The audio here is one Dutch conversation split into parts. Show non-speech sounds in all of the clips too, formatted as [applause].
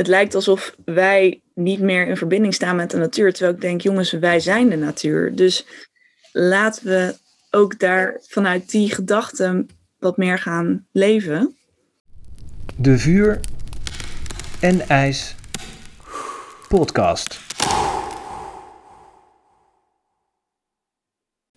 het lijkt alsof wij niet meer in verbinding staan met de natuur. Terwijl ik denk, jongens, wij zijn de natuur. Dus laten we ook daar vanuit die gedachten wat meer gaan leven. De Vuur en IJs podcast.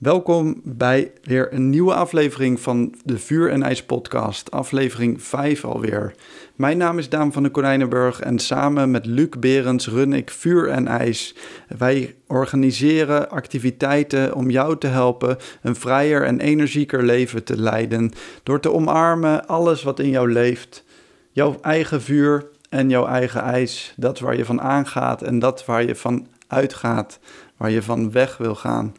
Welkom bij weer een nieuwe aflevering van de Vuur en IJs podcast, aflevering 5 alweer. Mijn naam is Daan van de Konijnenburg en samen met Luc Berends run ik Vuur en IJs. Wij organiseren activiteiten om jou te helpen een vrijer en energieker leven te leiden door te omarmen alles wat in jou leeft. Jouw eigen vuur en jouw eigen ijs, dat waar je van aangaat en dat waar je van uitgaat, waar je van weg wil gaan.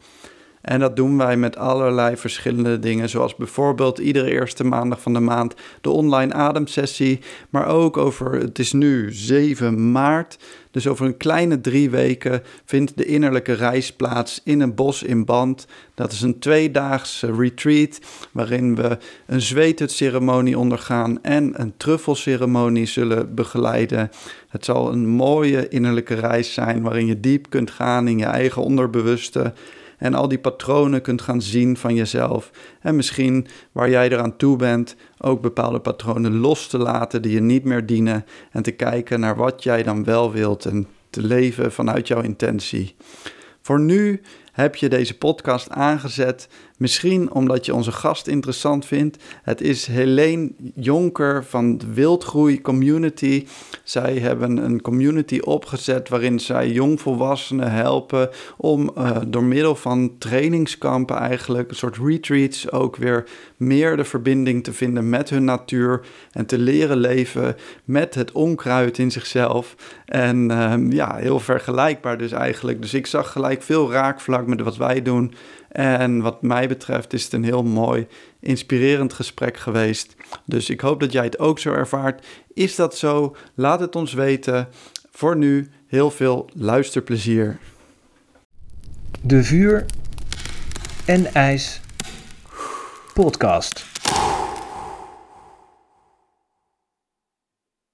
En dat doen wij met allerlei verschillende dingen, zoals bijvoorbeeld iedere eerste maandag van de maand de online ademsessie, maar ook over, het is nu 7 maart, dus over een kleine drie weken vindt de innerlijke reis plaats in een bos in Band. Dat is een tweedaagse retreat waarin we een zweethutceremonie ondergaan en een truffelceremonie zullen begeleiden. Het zal een mooie innerlijke reis zijn waarin je diep kunt gaan in je eigen onderbewuste en al die patronen kunt gaan zien van jezelf. En misschien waar jij eraan toe bent, ook bepaalde patronen los te laten die je niet meer dienen. En te kijken naar wat jij dan wel wilt en te leven vanuit jouw intentie. Voor nu heb je deze podcast aangezet. Misschien omdat je onze gast interessant vindt. Het is Helene Jonker van de Wildgroei Community. Zij hebben een community opgezet waarin zij jongvolwassenen helpen om uh, door middel van trainingskampen eigenlijk, een soort retreats, ook weer meer de verbinding te vinden met hun natuur en te leren leven met het onkruid in zichzelf. En uh, ja, heel vergelijkbaar dus eigenlijk. Dus ik zag gelijk veel raakvlak met wat wij doen. En wat mij betreft is het een heel mooi, inspirerend gesprek geweest. Dus ik hoop dat jij het ook zo ervaart. Is dat zo? Laat het ons weten. Voor nu heel veel luisterplezier. De Vuur en IJs podcast.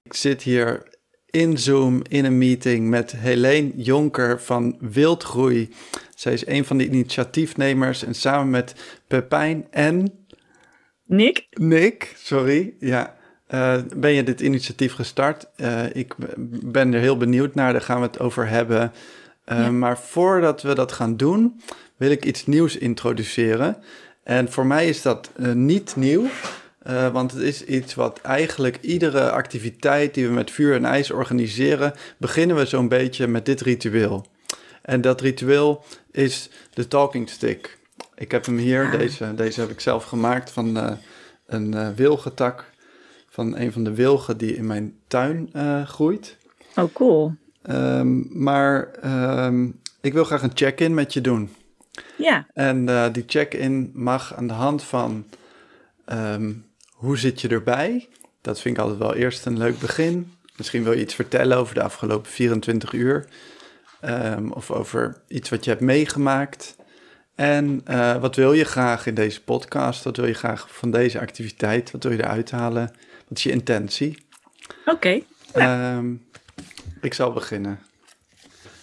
Ik zit hier in Zoom in een meeting met Helene Jonker van Wildgroei. Zij is een van de initiatiefnemers en samen met Pepijn en... Nick? Nick, sorry, ja. Uh, ben je dit initiatief gestart? Uh, ik ben er heel benieuwd naar, daar gaan we het over hebben. Uh, ja. Maar voordat we dat gaan doen, wil ik iets nieuws introduceren. En voor mij is dat niet nieuw, want het is iets wat eigenlijk iedere activiteit die we met vuur en ijs organiseren, beginnen we zo'n beetje met dit ritueel. En dat ritueel is de talking stick. Ik heb hem hier, deze, deze heb ik zelf gemaakt van uh, een uh, wilgetak van een van de wilgen die in mijn tuin uh, groeit. Oh, cool. Um, maar um, ik wil graag een check-in met je doen. Ja. En die check-in mag aan de hand van um, hoe zit je erbij? Dat vind ik altijd wel eerst een leuk begin. Misschien wil je iets vertellen over de afgelopen 24 uur. Um, of over iets wat je hebt meegemaakt. En uh, wat wil je graag in deze podcast? Wat wil je graag van deze activiteit? Wat wil je eruit halen? Wat is je intentie? Oké. Okay, ja. um, ik zal beginnen.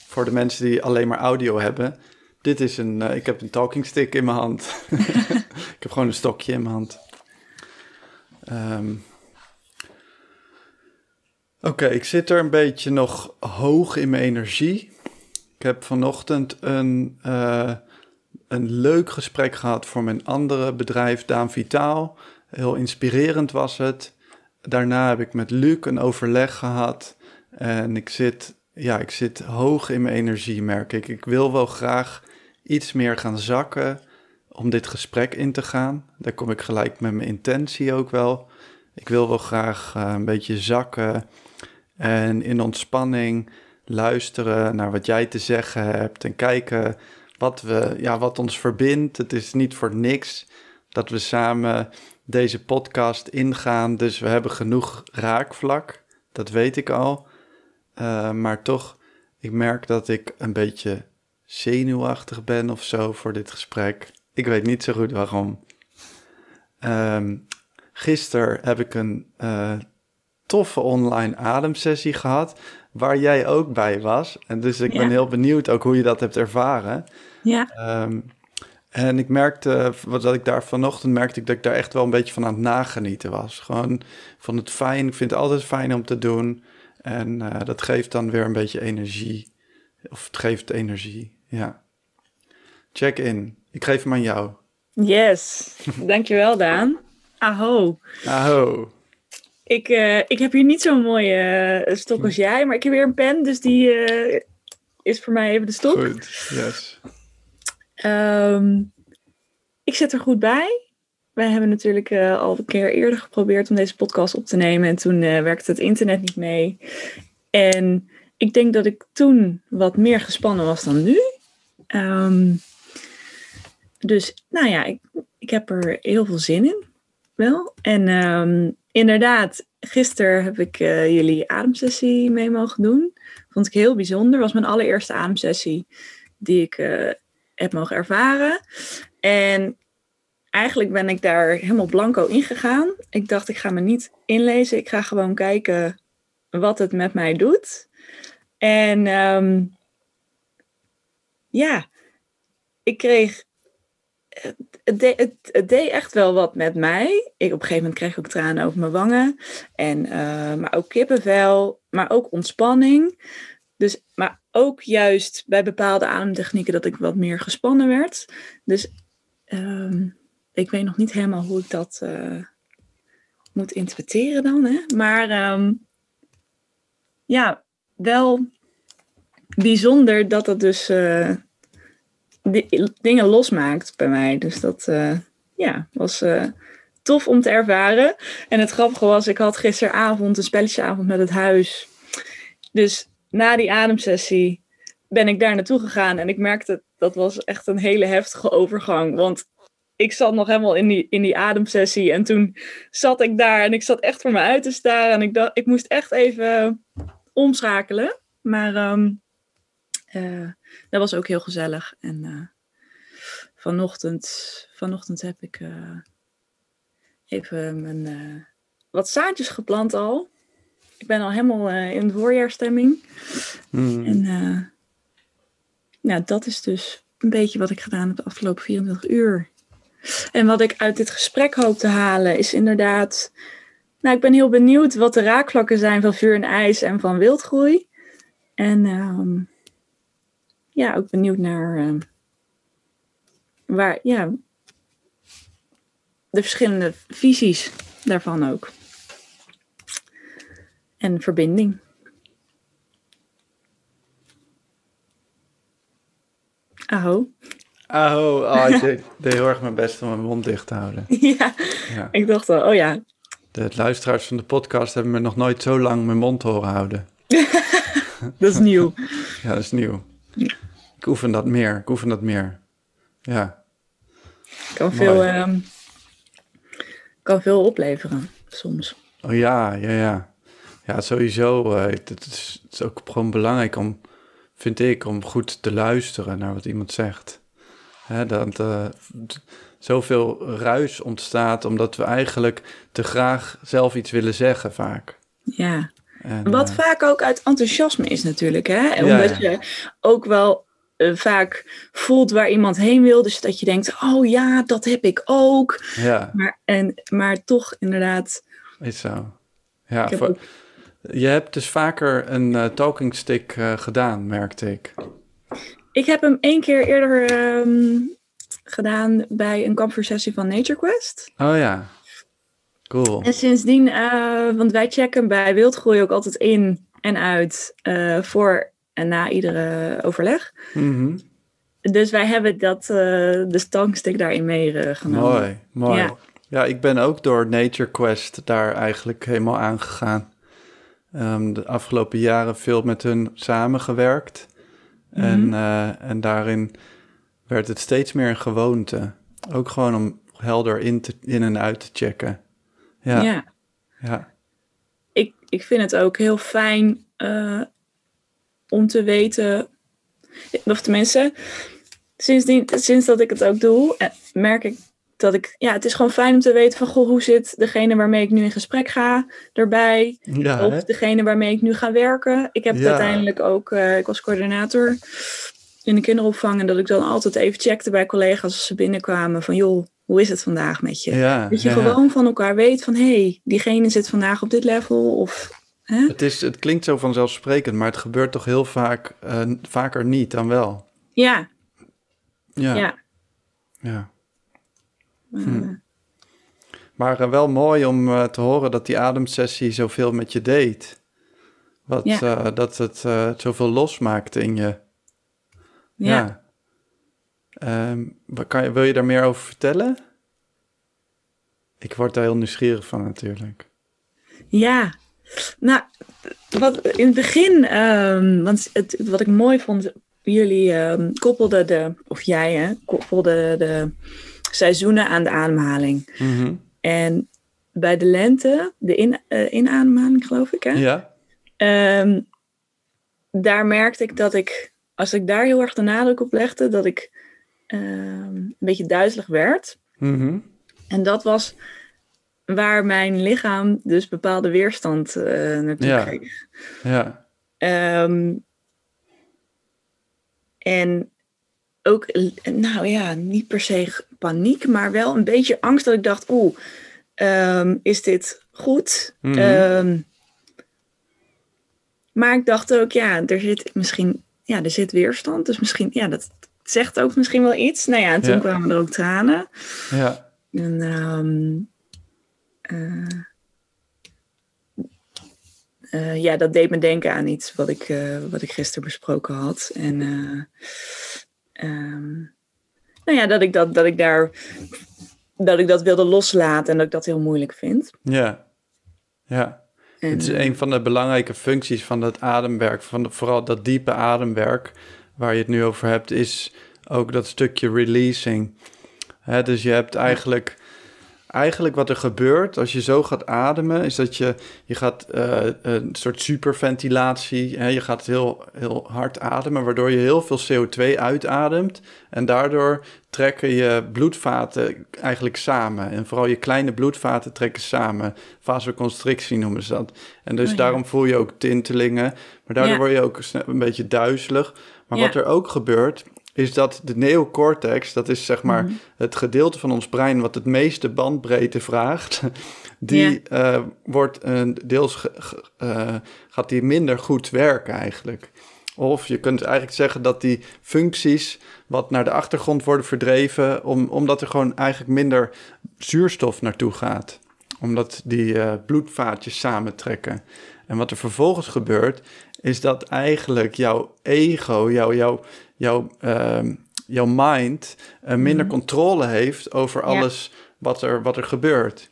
Voor de mensen die alleen maar audio hebben. Dit is een, uh, ik heb een talking stick in mijn hand. [laughs] [laughs] ik heb gewoon een stokje in mijn hand. Um, Oké, okay, ik zit er een beetje nog hoog in mijn energie. Ik heb vanochtend een, uh, een leuk gesprek gehad voor mijn andere bedrijf, Daan Vitaal. Heel inspirerend was het. Daarna heb ik met Luc een overleg gehad. En ik zit, ja, ik zit hoog in mijn energie, merk ik. Ik wil wel graag iets meer gaan zakken om dit gesprek in te gaan. Daar kom ik gelijk met mijn intentie ook wel. Ik wil wel graag uh, een beetje zakken en in ontspanning luisteren naar wat jij te zeggen hebt en kijken wat, we, ja, wat ons verbindt. Het is niet voor niks dat we samen deze podcast ingaan. Dus we hebben genoeg raakvlak, dat weet ik al. Uh, maar toch, ik merk dat ik een beetje zenuwachtig ben of zo voor dit gesprek. Ik weet niet zo goed waarom. Um, gisteren heb ik een uh, toffe online ademsessie gehad, waar jij ook bij was. En dus ik ben heel benieuwd ook hoe je dat hebt ervaren. Ja, Ehm, en ik merkte, wat dat ik daar vanochtend merkte, ik dat ik daar echt wel een beetje van aan het nagenieten was. Gewoon van het fijn, ik vind het altijd fijn om te doen. En eh, dat geeft dan weer een beetje energie. Of het geeft energie, ja. Check in. Ik geef hem aan jou. yes. Dankjewel, Daan. Aho. Aho. Ik, eh, ik heb hier niet zo'n mooie eh, stok als jij, maar ik heb weer een pen, dus die eh, is voor mij even de stok. Goed, yes. Ehm, ik zit er goed bij. Wij hebben natuurlijk al een keer eerder geprobeerd om deze podcast op te nemen. En toen werkte het internet niet mee. En ik denk dat ik toen wat meer gespannen was dan nu. Ehm, dus nou ja, ik, ik heb er heel veel zin in. Wel. En ehm, inderdaad, gisteren heb ik eh, jullie ademsessie mee mogen doen. Vond ik heel bijzonder. Was mijn allereerste ademsessie die ik eh, heb mogen ervaren. En eigenlijk ben ik daar helemaal blanco ingegaan. Ik dacht, ik ga me niet inlezen. Ik ga gewoon kijken wat het met mij doet. En ehm, ja, ik kreeg. Het, deed, het, deed echt wel wat met mij. Ik, op een gegeven moment kreeg ik ook tranen over mijn wangen. En, eh, maar ook kippenvel, maar ook ontspanning. Dus, maar ook juist bij bepaalde ademtechnieken dat ik wat meer gespannen werd. Dus ehm, ik weet nog niet helemaal hoe ik dat eh, moet interpreteren dan. Hè? Maar ehm, ja, wel bijzonder dat het dus di- dingen losmaakt bij mij. Dus dat eh, ja, was eh, tof om te ervaren. En het grappige was, ik had gisteravond een spelletjeavond met het huis. Dus na die ademsessie ben ik daar naartoe gegaan. En ik merkte, dat was echt een hele heftige overgang. Want ik zat nog helemaal in die, in die ademsessie. En toen zat ik daar en ik zat echt voor me uit te staren. En ik dacht, ik moest echt even omschakelen. Maar eh, dat was ook heel gezellig. En eh, vanochtend, vanochtend heb ik eh, even mijn, eh, wat zaadjes geplant al. Ik ben al helemaal in de voorjaarstemming. Mm. En ja, dat is dus een beetje wat ik gedaan heb de afgelopen 24 uur. En wat ik uit dit gesprek hoop te halen is inderdaad... Nou, ik ben heel benieuwd wat de raakvlakken zijn van vuur en ijs en van wildgroei. En ehm, ja, ook benieuwd naar ehm, waar, ja, de verschillende visies daarvan ook. En verbinding. Aho. Aho, oh, ik [laughs] deed, deed heel erg mijn best om mijn mond dicht te houden. ja, Ja. ik dacht al, oh ja, De luisteraars van de podcast hebben me nog nooit zo lang mijn mond horen houden. [laughs] [laughs] dat is nieuw. Ja, dat is nieuw. Ik oefen dat meer, ik oefen dat meer. Ja, Kan veel, ehm, kan veel opleveren soms. oh ja, ja, ja. Ja, sowieso. eh, het, is, het is ook gewoon belangrijk om, vind ik, om goed te luisteren naar wat iemand zegt. Hè, dat t- zoveel ruis ontstaat omdat we eigenlijk te graag zelf iets willen zeggen vaak. Ja. En, Wat eh, vaak ook uit enthousiasme is natuurlijk, hè? Ja, Omdat ja. je ook wel eh, vaak voelt waar iemand heen wil. Dus dat je denkt, oh ja, dat heb ik ook. ja, Maar, en, maar toch inderdaad, is zo. Ja, heb ook- je hebt dus vaker een eh, talking stick eh, gedaan, merkte ik. ik heb hem één keer eerder ehm, gedaan bij een kampvuursessie van Nature Quest. Oh ja, cool. En sindsdien, want wij checken bij wildgroei ook altijd in en uit voor en na iedere overleg. Mhm. Dus wij hebben dat, eh, de stankstick daarin meegenomen. Mooi, mooi. Ja. Ja. ik ben ook door Nature Quest daar eigenlijk helemaal aangegaan. Ehm, de afgelopen jaren veel met hun samengewerkt. en, eh, en daarin werd het steeds meer een gewoonte. Ook gewoon om helder in, te, in en uit te checken. Ja, ja. ja. Ik, ik vind het ook heel fijn eh, om te weten, of tenminste, sindsdien, sinds dat ik het ook doe, eh, merk ik dat ik, ja, het is gewoon fijn om te weten van, goh, hoe zit degene waarmee ik nu in gesprek ga erbij? Ja, of hè? degene waarmee ik nu ga werken. Ik heb Ja. uiteindelijk ook, eh, ik was coördinator in de kinderopvang. En dat ik dan altijd even checkte bij collega's als ze binnenkwamen van, joh, hoe is het vandaag met je? ja, Dat je gewoon van elkaar weet van, hé, hey, diegene zit vandaag op dit level. Of, Het, is, het klinkt zo vanzelfsprekend, maar het gebeurt toch heel vaak, eh, vaker niet dan wel. Ja, Ja, ja. ja. Eh, Maar eh, wel mooi om te horen dat die ademsessie zoveel met je deed. Wat, Ja. dat het zoveel losmaakte in je. ja. Ehm, kan je, wil je daar meer over vertellen? Ik word daar heel nieuwsgierig van natuurlijk. Ja, nou, wat in het begin, ehm, want het, wat ik mooi vond, jullie ehm, koppelden de, of jij hè, koppelde de seizoenen aan de ademhaling. Mhm. En bij de lente, de in, eh, inademhaling geloof ik, hè? Ja? Ehm, daar merkte ik dat ik, als ik daar heel erg de nadruk op legde, dat ik een beetje duizelig werd. Mhm. En dat was waar mijn lichaam dus bepaalde weerstand eh, naartoe Ja. kreeg. Ja. Ehm, en ook, nou ja, niet per se paniek, maar wel een beetje angst dat ik dacht, oeh, ehm, is dit goed? Mhm. Ehm, maar ik dacht ook, ja, er zit misschien, ja, er zit weerstand, dus misschien, ja, dat zegt ook misschien wel iets. Nou ja, en toen Ja. kwamen er ook tranen. Ja. En eh, eh, ja, dat deed me denken aan iets wat ik, eh, wat ik gisteren besproken had. En eh, ehm, nou ja, dat ik, dat, dat ik daar dat ik dat wilde loslaten en dat ik dat heel moeilijk vind. Ja. Ja. En, Het is een van de belangrijke functies van dat ademwerk, van de- vooral dat diepe ademwerk waar je het nu over hebt, is ook dat stukje releasing. Hè, dus je hebt eigenlijk, eigenlijk wat er gebeurt als je zo gaat ademen, is dat je, je gaat eh, een soort superventilatie, hè, je gaat heel, heel hard ademen, waardoor je heel veel CO2 uitademt en daardoor trekken je bloedvaten eigenlijk samen. En vooral je kleine bloedvaten trekken samen. Vasoconstrictie noemen ze dat. En dus Oh, ja. daarom voel je ook tintelingen. Maar daardoor Ja. word je ook een beetje duizelig. Maar Ja. wat er ook gebeurt, is dat de neocortex, dat is zeg maar Mhm. het gedeelte van ons brein wat het meeste bandbreedte vraagt, [laughs] die eh, wordt een deels ge- ge- eh, gaat die minder goed werken eigenlijk. Of je kunt eigenlijk zeggen dat die functies wat naar de achtergrond worden verdreven, om, omdat er gewoon eigenlijk minder zuurstof naartoe gaat. Omdat die eh, bloedvaatjes samentrekken. En wat er vervolgens gebeurt, is dat eigenlijk jouw ego, jouw, jouw, jouw, ehm, jouw mind, eh, minder Mhm. controle heeft over Ja. alles wat, er, wat er gebeurt.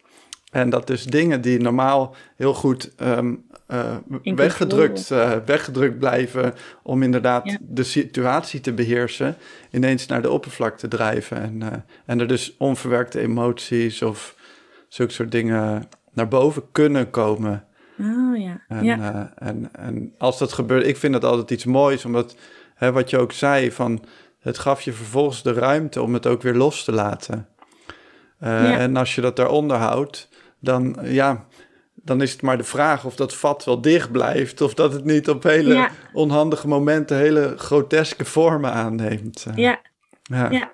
En dat dus dingen die normaal heel goed ehm, eh, weggedrukt, eh, weggedrukt blijven om inderdaad Ja. de situatie te beheersen, ineens naar de oppervlakte drijven. En, en er dus onverwerkte emoties of zulke soort dingen naar boven kunnen komen. Oh ja. En, ja. en, en als dat gebeurt, ik vind dat altijd iets moois, omdat hè, wat je ook zei, van het gaf je vervolgens de ruimte om het ook weer los te laten. Eh, Ja. En als je dat daaronder houdt, dan, ja, dan is het maar de vraag of dat vat wel dicht blijft, of dat het niet op hele Ja. onhandige momenten hele groteske vormen aanneemt. Eh, ja. ja. Ja.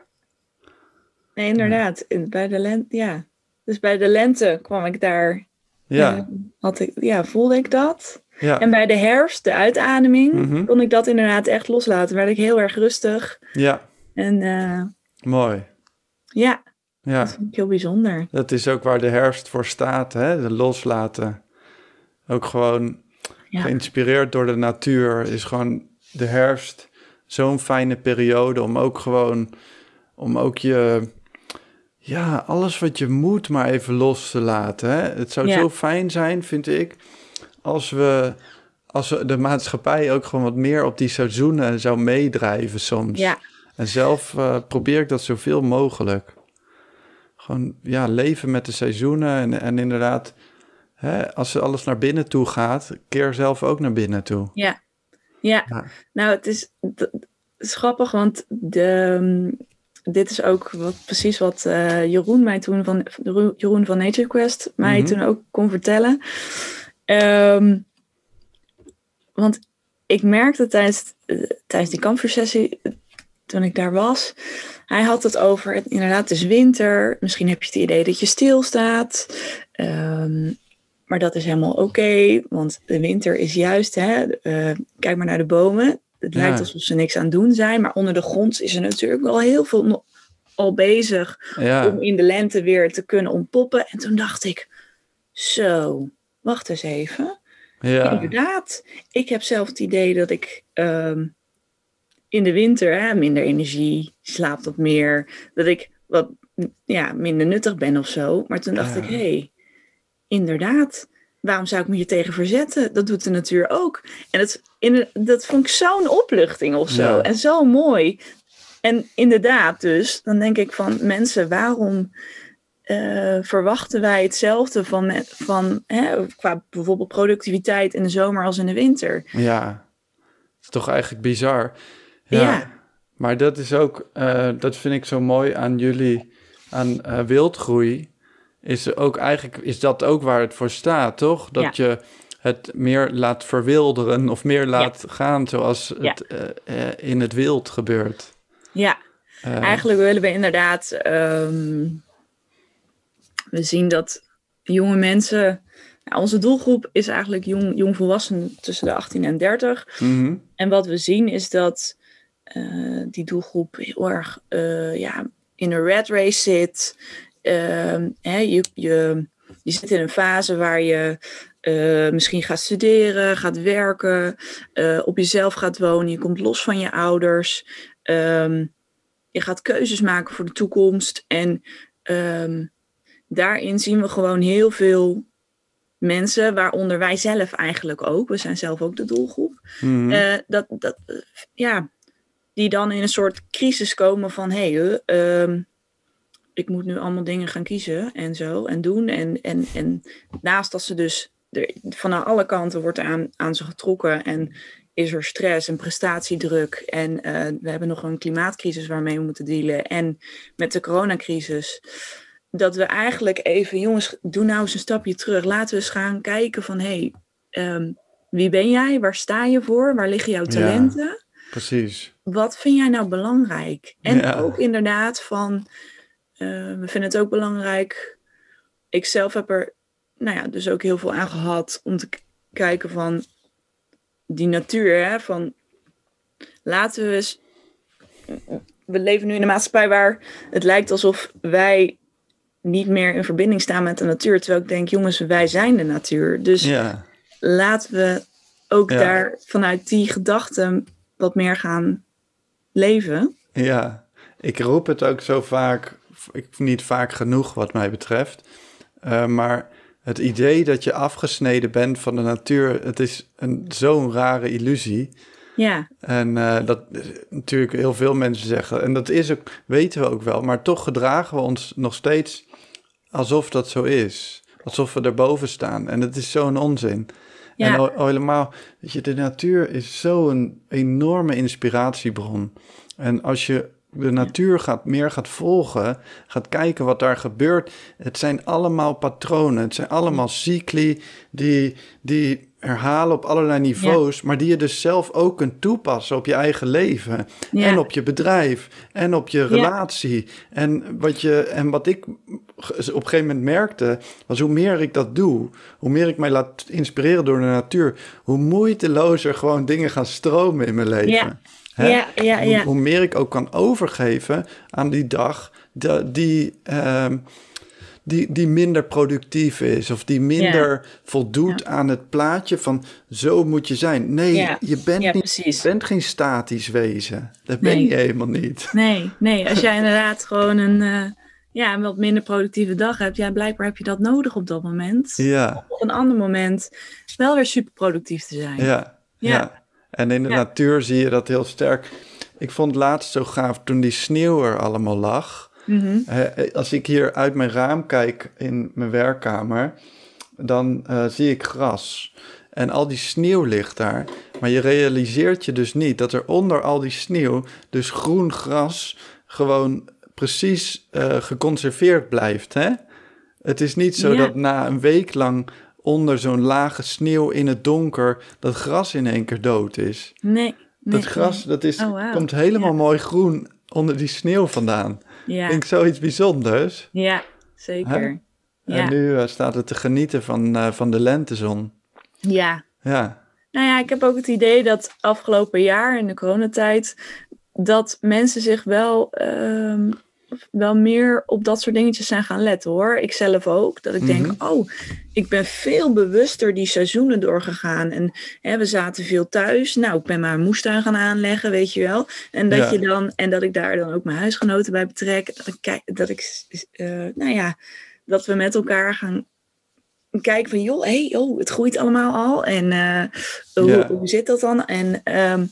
Nee, inderdaad. In- Bij de lente, ja. Dus bij de lente kwam ik daar, ja, eh, had ik, ja, voelde ik dat. Ja, En bij de herfst, de uitademing, Mhm. kon ik dat inderdaad echt loslaten. Werd ik heel erg rustig. ja, En eh, mooi. ja, Ja. dat vond ik heel bijzonder. Dat is ook waar de herfst voor staat, hè? de loslaten. Ook gewoon Ja. geïnspireerd door de natuur is gewoon de herfst zo'n fijne periode om ook gewoon, om ook je, ja, alles wat je moet maar even los te laten. Hè? Het zou Ja. zo fijn zijn, vind ik, als we, als we de maatschappij ook gewoon wat meer op die seizoenen zou meedrijven soms. Ja, En zelf eh, probeer ik dat zoveel mogelijk. Gewoon ja, leven met de seizoenen en, en inderdaad, hè, als alles naar binnen toe gaat, keer zelf ook naar binnen toe. ja. Ja, Ja. nou het is, d- het is grappig, want de, dit is ook wat, precies wat uh, Jeroen mij toen van Jeroen van Nature Quest mij mm -hmm. toen ook kon vertellen. Um, want ik merkte tijdens, uh, tijdens die kampvuursessie, toen ik daar was, hij had het over, het, inderdaad, het is winter. Misschien heb je het idee dat je stilstaat. Um, maar dat is helemaal oké, okay, want de winter is juist, hè, uh, kijk maar naar de bomen. Het lijkt alsof ze niks aan het doen zijn, maar onder de grond is er natuurlijk wel heel veel al bezig ja. om in de lente weer te kunnen ontpoppen. En toen dacht ik, zo, wacht eens even. Ja. Inderdaad, ik heb zelf het idee dat ik um, in de winter hè, minder energie, slaap wat meer, dat ik wat ja, minder nuttig ben of zo. Maar toen dacht Ja. ik, hé, hey, inderdaad, waarom zou ik me hier tegen verzetten? Dat doet de natuur ook. En het, in, dat vond ik zo'n opluchting of zo. Ja. En zo mooi. En inderdaad, dus, dan denk ik van mensen, waarom eh, verwachten wij hetzelfde van, van hè, qua bijvoorbeeld productiviteit in de zomer als in de winter? Ja, dat is toch eigenlijk bizar. Ja. Ja. Maar dat is ook, eh, dat vind ik zo mooi aan jullie, aan eh, wildgroei. Is ook eigenlijk, is dat ook waar het voor staat, toch? Dat je het meer laat verwilderen of meer laat gaan zoals het in het wild gebeurt. Ja, Eigenlijk willen we inderdaad. ehm, we zien dat jonge mensen. nou, onze doelgroep is eigenlijk jong, jongvolwassenen tussen de 18 en 30. mhm. En wat we zien is dat eh, die doelgroep heel erg eh, ja, in een red race zit. Ehm, hè, je, je, je zit in een fase waar je eh, misschien gaat studeren, gaat werken, op jezelf gaat wonen. Je komt los van je ouders. Ehm, je gaat keuzes maken voor de toekomst. En ehm, daarin zien we gewoon heel veel mensen, waaronder wij zelf eigenlijk ook. We zijn zelf ook de doelgroep. Mhm. Eh, dat, dat, ja, die dan in een soort crisis komen van hé, hey, eh, ehm, ik moet nu allemaal dingen gaan kiezen en zo en doen. En, en, en naast dat ze dus er, van alle kanten wordt aan, aan ze getrokken en is er stress en prestatiedruk. En eh, we hebben nog een klimaatcrisis waarmee we moeten dealen. En met de coronacrisis. Dat we eigenlijk even, jongens, doe nou eens een stapje terug. Laten we eens gaan kijken van hé, hey, ehm, wie ben jij? Waar sta je voor? Waar liggen jouw Ja. talenten? Precies. wat vind jij nou belangrijk? En Ja. ook inderdaad van, eh, we vinden het ook belangrijk. Ik zelf heb er, nou ja, dus ook heel veel aan gehad om te kijken van die natuur, hè, van laten we eens. We leven nu in een maatschappij waar het lijkt alsof wij niet meer in verbinding staan met de natuur. Terwijl ik denk, jongens, wij zijn de natuur. Dus Ja. laten we ook Ja. daar vanuit die gedachten wat meer gaan leven. Ja, ik roep het ook zo vaak, ik, niet vaak genoeg wat mij betreft. Eh, maar het idee dat je afgesneden bent van de natuur, het is zo'n rare illusie. Ja, En eh, dat natuurlijk heel veel mensen zeggen. En dat is ook, weten we ook wel. Maar toch gedragen we ons nog steeds alsof dat zo is. Alsof we erboven staan. En dat is zo'n onzin. Ja. En al, al helemaal, weet je, de natuur is zo'n enorme inspiratiebron. En als je de natuur gaat, meer gaat volgen, gaat kijken wat daar gebeurt. Het zijn allemaal patronen, het zijn allemaal cycli die, die herhalen op allerlei niveaus, maar die je dus zelf ook kunt toepassen op je eigen leven Ja. en op je bedrijf en op je relatie. En, wat je, en wat ik op een gegeven moment merkte, was hoe meer ik dat doe, hoe meer ik mij laat inspireren door de natuur, hoe moeitelozer gewoon dingen gaan stromen in mijn leven. Ja. Ja, ja, Hoe, meer ik ook kan overgeven aan die dag de- die, ehm, die, die minder productief is of die minder voldoet aan het plaatje van zo moet je zijn. Nee, Ja. je, bent niet, je bent geen statisch wezen. Dat ben je helemaal niet. nee, nee. Als jij inderdaad gewoon een, eh, ja, een wat minder productieve dag hebt, ja, blijkbaar heb je dat nodig op dat moment. Ja, Op een ander moment wel weer super productief te zijn. ja, ja. Ja. En in de Ja. natuur zie je dat heel sterk. Ik vond het laatst zo gaaf toen die sneeuw er allemaal lag. Mhm. Eh, Als ik hier uit mijn raam kijk in mijn werkkamer, dan eh, zie ik gras. En al die sneeuw ligt daar. Maar je realiseert je dus niet dat er onder al die sneeuw dus groen gras gewoon precies eh, geconserveerd blijft. Hè? Het is niet zo Ja. dat na een week lang onder zo'n lage sneeuw in het donker dat gras in één keer dood is. Nee. Dat gras dat is, Oh, komt helemaal Ja. mooi groen onder die sneeuw vandaan. Ja, Vind ik zoiets bijzonders. ja zeker. Ja. En nu eh, staat het te genieten van, eh, van de lentezon. ja. Ja, Nou ja, ik heb ook het idee dat afgelopen jaar in de coronatijd dat mensen zich wel, ehm, wel meer op dat soort dingetjes zijn gaan letten hoor. Ik zelf ook. Dat ik denk, Mhm. oh, ik ben veel bewuster die seizoenen doorgegaan. En hè, we zaten veel thuis. Nou, ik ben maar een moestuin gaan aanleggen, weet je wel. En dat, Ja. je dan, en dat ik daar dan ook mijn huisgenoten bij betrek. Dat ik, kijk- dat ik eh, nou ja, dat we met elkaar gaan kijken van, joh, hey, oh, het groeit allemaal al. En eh, hoe, Ja. hoe zit dat dan? En ehm,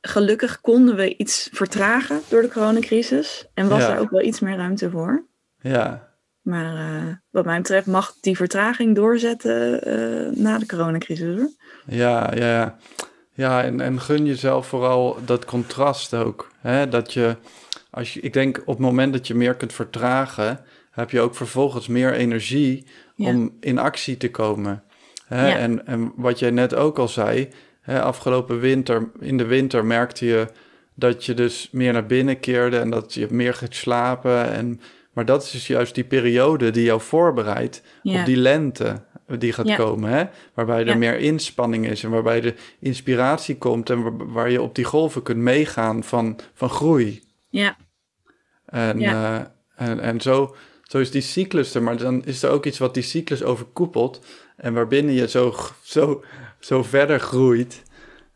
gelukkig konden we iets vertragen door de coronacrisis. En was Ja. er ook wel iets meer ruimte voor. ja, Maar eh, wat mij betreft mag die vertraging doorzetten eh, na de coronacrisis hoor. ja, ja. ja. Ja, en, en gun jezelf vooral dat contrast ook. Hè? Dat je, als je, ik denk op het moment dat je meer kunt vertragen, heb je ook vervolgens meer energie Ja. om in actie te komen. Hè? Ja. En, en wat jij net ook al zei, hè, afgelopen winter, in de winter merkte je dat je dus meer naar binnen keerde en dat je meer gaat slapen. En, maar dat is dus juist die periode die jou voorbereidt Ja. op die lente die gaat Ja. komen. Hè? Waarbij er Ja. meer inspanning is en waarbij de inspiratie komt en waar, waar je op die golven kunt meegaan van, van groei. Ja, En, Ja. eh, en, en zo, zo is die cyclus er, maar dan is er ook iets wat die cyclus overkoepelt en waarbinnen je zo, zo, zo verder groeit.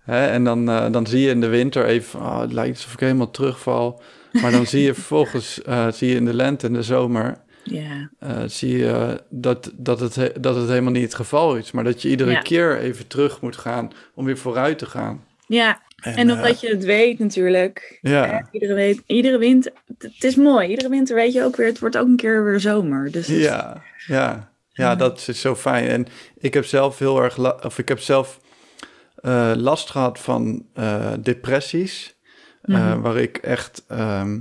Hè? En dan, eh, dan zie je in de winter even, oh, het lijkt alsof ik helemaal terugval. Maar dan zie je [laughs] vervolgens, eh, zie je in de lente en de zomer, ja, eh, zie je dat, dat, het, he- dat het helemaal niet het geval is. Maar dat je iedere Ja. keer even terug moet gaan om weer vooruit te gaan. ja. En, En eh, omdat je het weet natuurlijk. Ja. Hè, Iedere, weet, iedere winter, het is mooi. Iedere winter weet je ook weer, het wordt ook een keer weer zomer. Dus is- Ja, ja, ja, dat is zo fijn. En ik heb zelf heel erg, of ik heb zelf eh, last gehad van eh, depressies, eh, Mhm. waar ik echt, ehm,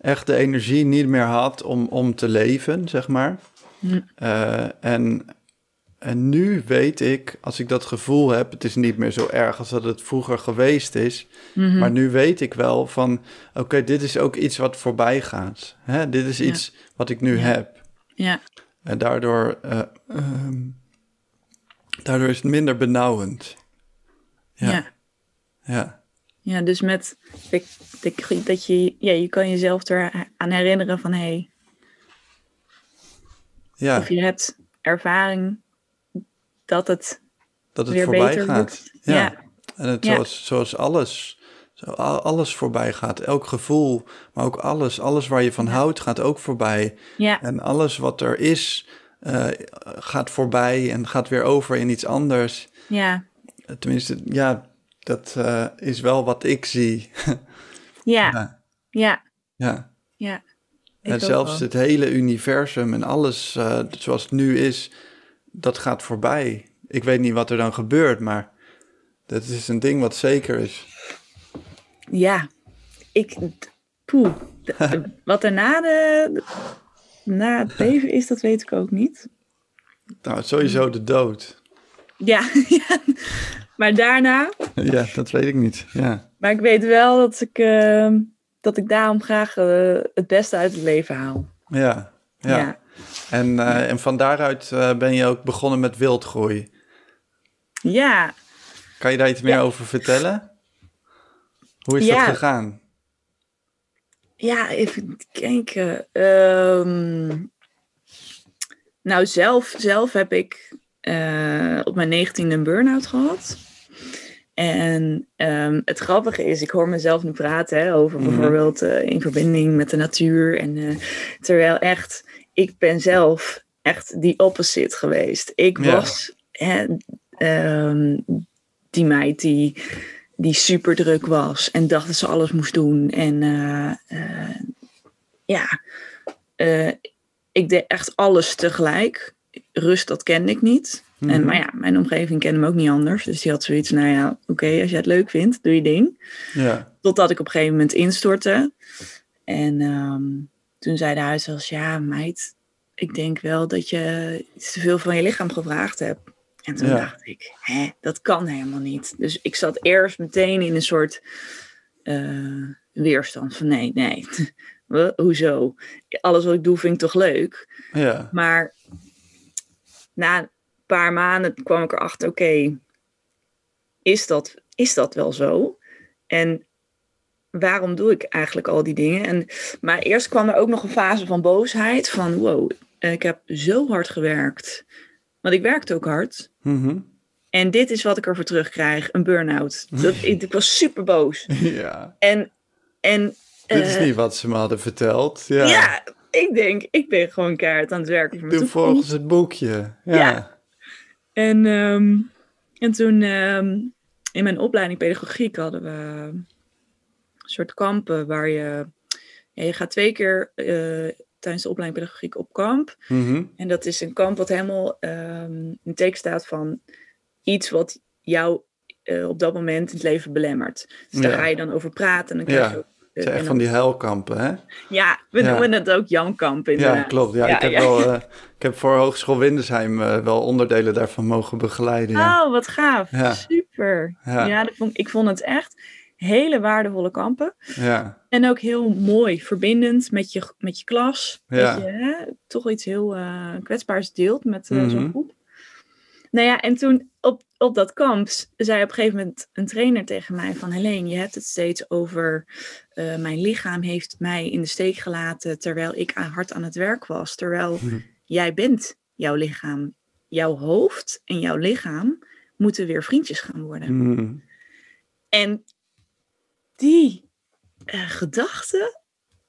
echt de energie niet meer had om, om te leven, zeg maar. Mhm. En, en nu weet ik, als ik dat gevoel heb, het is niet meer zo erg als dat het vroeger geweest is. Mhm. Maar nu weet ik wel van, oké, dit is ook iets wat voorbij gaat. Hè? Dit is Ja. iets wat ik nu Ja. heb. ja, En daardoor, eh, ehm, daardoor is het minder benauwend. ja. Ja, ja. ja, dus met dat je, ja, je kan jezelf eraan herinneren van hé, hey, ja, of je hebt ervaring dat het dat het weer voorbij beter gaat. Ja. Ja. En het zoals, zoals alles, zo, alles voorbij gaat. Elk gevoel, maar ook alles, alles waar je van houdt gaat ook voorbij. ja, En alles wat er is, eh, gaat voorbij en gaat weer over in iets anders. ja, Tenminste, ja, dat eh, is wel wat ik zie. [laughs] ja, Ja. ja, ja. En zelfs het hele universum en alles eh, zoals het nu is, dat gaat voorbij. Ik weet niet wat er dan gebeurt, maar dat is een ding wat zeker is. Ja, ik. Poeh. Wat er na, de, na het leven is, dat weet ik ook niet. Nou, sowieso de dood. Ja, [laughs] ja. maar daarna. Ja, dat weet ik niet. Ja, Maar ik weet wel dat ik, eh, dat ik daarom graag eh, het beste uit het leven haal. ja, ja. Ja. En, eh, en van daaruit eh, ben je ook begonnen met wildgroei. Ja, Kan je daar iets meer Ja. over vertellen? Hoe is Ja. dat gegaan? ja even kijken. Ehm, nou, zelf, zelf heb ik eh, op mijn negentiende een burn-out gehad. En ehm, het grappige is, ik hoor mezelf nu praten hè, over Mhm. bijvoorbeeld eh, in verbinding met de natuur. En, eh, terwijl echt, ik ben zelf echt die opposite geweest. Ik Ja. was hè, ehm, die meid die, die super druk was en dacht dat ze alles moest doen. En eh, eh, ja, eh, ik deed echt alles tegelijk. Rust, dat kende ik niet. En, Mhm. maar ja, mijn omgeving kende hem ook niet anders. Dus die had zoiets, nou ja, oké, als jij het leuk vindt, doe je ding. Ja, Totdat ik op een gegeven moment instortte. En ehm, toen zei de huisarts, ja meid, ik denk wel dat je iets te veel van je lichaam gevraagd hebt. En toen Ja. dacht ik, hè, dat kan helemaal niet. Dus ik zat eerst meteen in een soort eh, weerstand van nee, nee. [laughs] Hoezo? Alles wat ik doe vind ik toch leuk? Ja. Maar na een paar maanden kwam ik erachter, oké, is, dat, is dat wel zo? En waarom doe ik eigenlijk al die dingen? En, maar eerst kwam er ook nog een fase van boosheid, van wow, ik heb zo hard gewerkt. Want ik werkte ook hard. Mhm. En dit is wat ik ervoor terugkrijg, een burn-out. Ik, [laughs] ik was super boos. ja. En, en Dit is eh, niet wat ze me hadden verteld. Ja. ja. ik denk, ik ben gewoon keihard aan het werken voor Doe volgens het boekje. Ja. Ja. En, ehm, en toen ehm, in mijn opleiding pedagogiek hadden we een soort kampen waar je, ja, je gaat twee keer eh, tijdens de opleiding pedagogiek op kamp. Mhm. En dat is een kamp wat helemaal ehm, in het teken staat van iets wat jou eh, op dat moment in het leven belemmert. Dus daar Ja. ga je dan over praten. En dan krijg je Het eh, zijn echt van die huilkampen, hè? ja, we Ja. noemen het ook Jankamp inderdaad. Ja, klopt. Ja, Ja, ik, heb ja. Wel, [laughs] eh, ik heb voor Hogeschool Windesheim eh, wel onderdelen daarvan mogen begeleiden. Ja. Oh, wat gaaf. Super. Ja. Ja, dat vond, ik vond het echt hele waardevolle kampen. Ja. En ook heel mooi, verbindend met je, met je klas. Ja. Dat je hè, toch iets heel eh, kwetsbaars deelt met eh, Mhm. zo'n groep. Nou ja, en toen op, op dat kamp zei op een gegeven moment een trainer tegen mij van... Helene, je hebt het steeds over eh, mijn lichaam heeft mij in de steek gelaten terwijl ik hard aan het werk was. Terwijl Mhm. jij bent jouw lichaam. Jouw hoofd en jouw lichaam moeten weer vriendjes gaan worden. Mhm. En die eh, gedachte,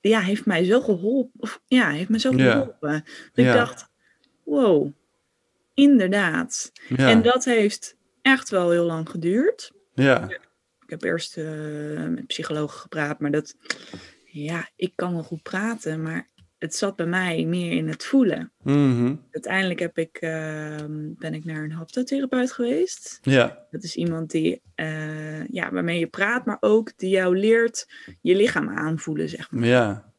ja, heeft mij zo geholpen. Of, ja, heeft me zo Ja. geholpen. Dat Ja. ik dacht, wow, inderdaad. Ja. En dat heeft echt wel heel lang geduurd. ja. Ik heb eerst eh, met psychologen gepraat, maar dat, ja, ik kan wel goed praten, maar het zat bij mij meer in het voelen. Mhm. Uiteindelijk heb ik, eh, ben ik naar een haptotherapeut geweest. Ja. Dat is iemand die, eh, ja, waarmee je praat, maar ook die jou leert je lichaam aanvoelen, zeg maar. Ja.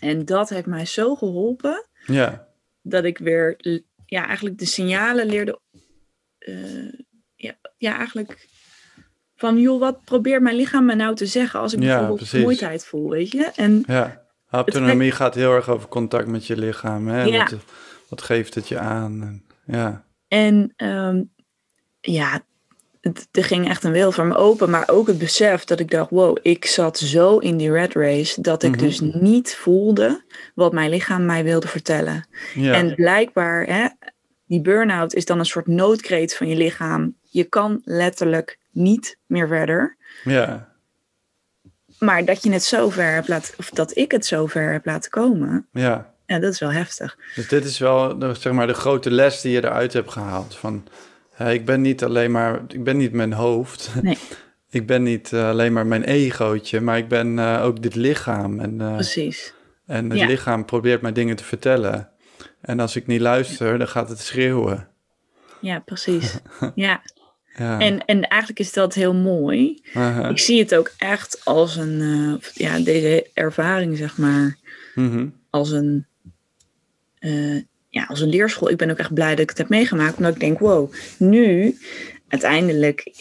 En dat heeft mij zo geholpen Ja. dat ik weer, ja, eigenlijk de signalen leerde, eh, ja, ja, eigenlijk van, joh, wat probeert mijn lichaam me nou te zeggen als ik Ja, bijvoorbeeld precies. vermoeidheid voel, weet je? En Ja. Autonomie gaat heel erg over contact met je lichaam. Hè? Ja. Wat, wat geeft het je aan? En, ja. En ehm, ja, het, er ging echt een wereld voor me open. Maar ook het besef dat ik dacht, wow, ik zat zo in die red race. Dat ik Mhm. dus niet voelde wat mijn lichaam mij wilde vertellen. Ja. En blijkbaar, hè, die burn-out is dan een soort noodkreet van je lichaam. Je kan letterlijk niet meer verder. ja. Maar dat je het zo ver hebt laten, of dat ik het zo ver heb laten komen. Ja. Ja, dat is wel heftig. Dus dit is wel de, zeg maar, de grote les die je eruit hebt gehaald. Van, hè, ik ben niet alleen maar, ik ben niet mijn hoofd. [laughs] Nee. ik ben niet eh, alleen maar mijn egootje, maar ik ben eh, ook dit lichaam. En, eh, Precies. en het Ja. lichaam probeert mij dingen te vertellen. En als ik niet luister, dan gaat het schreeuwen. Ja, precies. [laughs] Ja. Ja. En, en eigenlijk is dat heel mooi. Ik zie het ook echt als een, eh, ja, deze ervaring, zeg maar, Mhm. als een, eh, ja, als een leerschool. Ik ben ook echt blij dat ik het heb meegemaakt, omdat ik denk, wow, nu, uiteindelijk,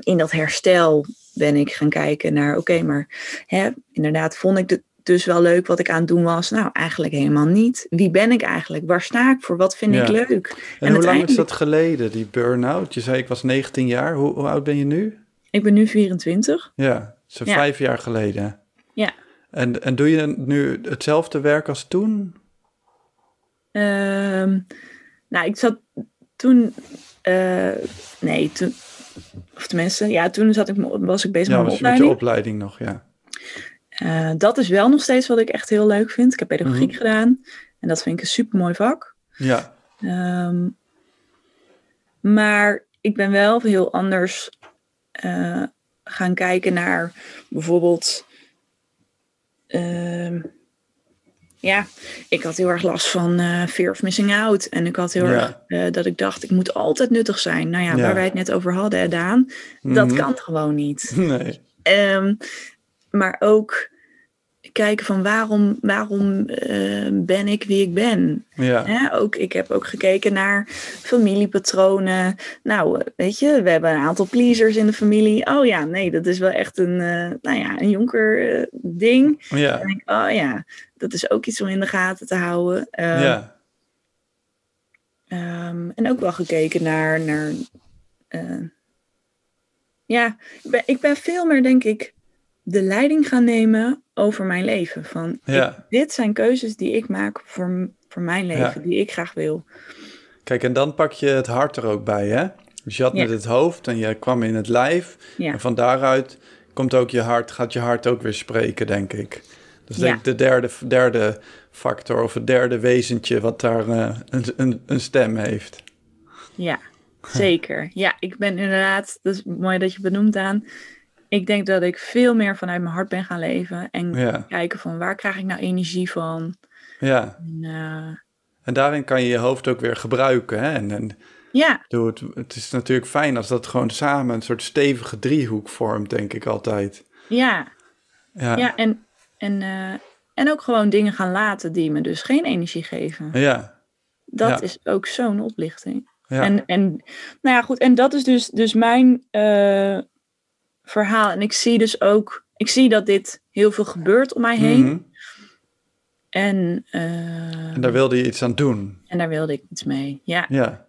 in dat herstel ben ik gaan kijken naar, oké, maar hè, inderdaad, vond ik het dus wel leuk wat ik aan het doen was? Nou, eigenlijk helemaal niet. Wie ben ik eigenlijk? Waar sta ik voor? Wat vind Ja. ik leuk? En, hoe lang is dat geleden, die burn-out? Je zei ik was 19 jaar. Hoe, hoe oud ben je nu? Ik ben nu 24. Ja, zo Ja. vijf jaar geleden. Ja. En, en doe je nu hetzelfde werk als toen? Ehm, nou, ik zat toen. eh, nee, toen. Of tenminste, ja, toen zat ik, was ik bezig Ja, met mijn was je met je opleiding nog, ja. Eh, dat is wel nog steeds wat ik echt heel leuk vind. Ik heb pedagogiek Mhm. gedaan. En dat vind ik een super mooi vak. Ja, Ehm, maar ik ben wel heel anders eh, gaan kijken naar bijvoorbeeld. ehm, ja, ik had heel erg last van eh, fear of missing out. En ik had heel Ja. erg dat ik dacht, ik moet altijd nuttig zijn. Nou ja, Ja. waar wij het net over hadden, hè, Daan. Dat Mhm. kan gewoon niet. [laughs] nee. Ehm, maar ook kijken van waarom, waarom eh, ben ik wie ik ben. Ja. Ook, ik heb ook gekeken naar familiepatronen. Nou, weet je, we hebben een aantal pleasers in de familie. Oh ja, nee, dat is wel echt een, eh, nou ja, een jonker eh, ding. Ja. Ik, oh ja, dat is ook iets om in de gaten te houden. Ehm, Ja. Ehm, en ook wel gekeken naar. naar ja, ik ben, ik ben veel meer, denk ik, de leiding gaan nemen over mijn leven. Van Ja. ik- dit zijn keuzes die ik maak voor, voor mijn leven, Ja. die ik graag wil. Kijk, en dan pak je het hart er ook bij, hè? Dus je had Ja. met het hoofd en je kwam in het lijf. En van daaruit komt ook je hart, gaat je hart ook weer spreken, denk ik. Dus denk ik de derde, derde factor of het derde wezentje wat daar eh, een, een, een stem heeft. ja zeker. Ja, ik ben inderdaad, dat is mooi dat je benoemt aan. Ik denk dat ik veel meer vanuit mijn hart ben gaan leven. En Ja, kijken van waar krijg ik nou energie van. ja. En, eh, En daarin kan je je hoofd ook weer gebruiken. Hè? En, en ja, doe het, het is natuurlijk fijn als dat gewoon samen een soort stevige driehoek vormt, denk ik altijd. ja, Ja, Ja, en, en, eh, en ook gewoon dingen gaan laten die me dus geen energie geven. ja, Dat Ja. is ook zo'n oplichting. ja. En, en nou ja, goed, en dat is dus, dus mijn eh, verhaal. En ik zie dus ook, ik zie dat dit heel veel gebeurt om mij heen. Mhm. En, eh, En daar wilde je iets aan doen. en daar wilde ik iets mee. Ja, Ja,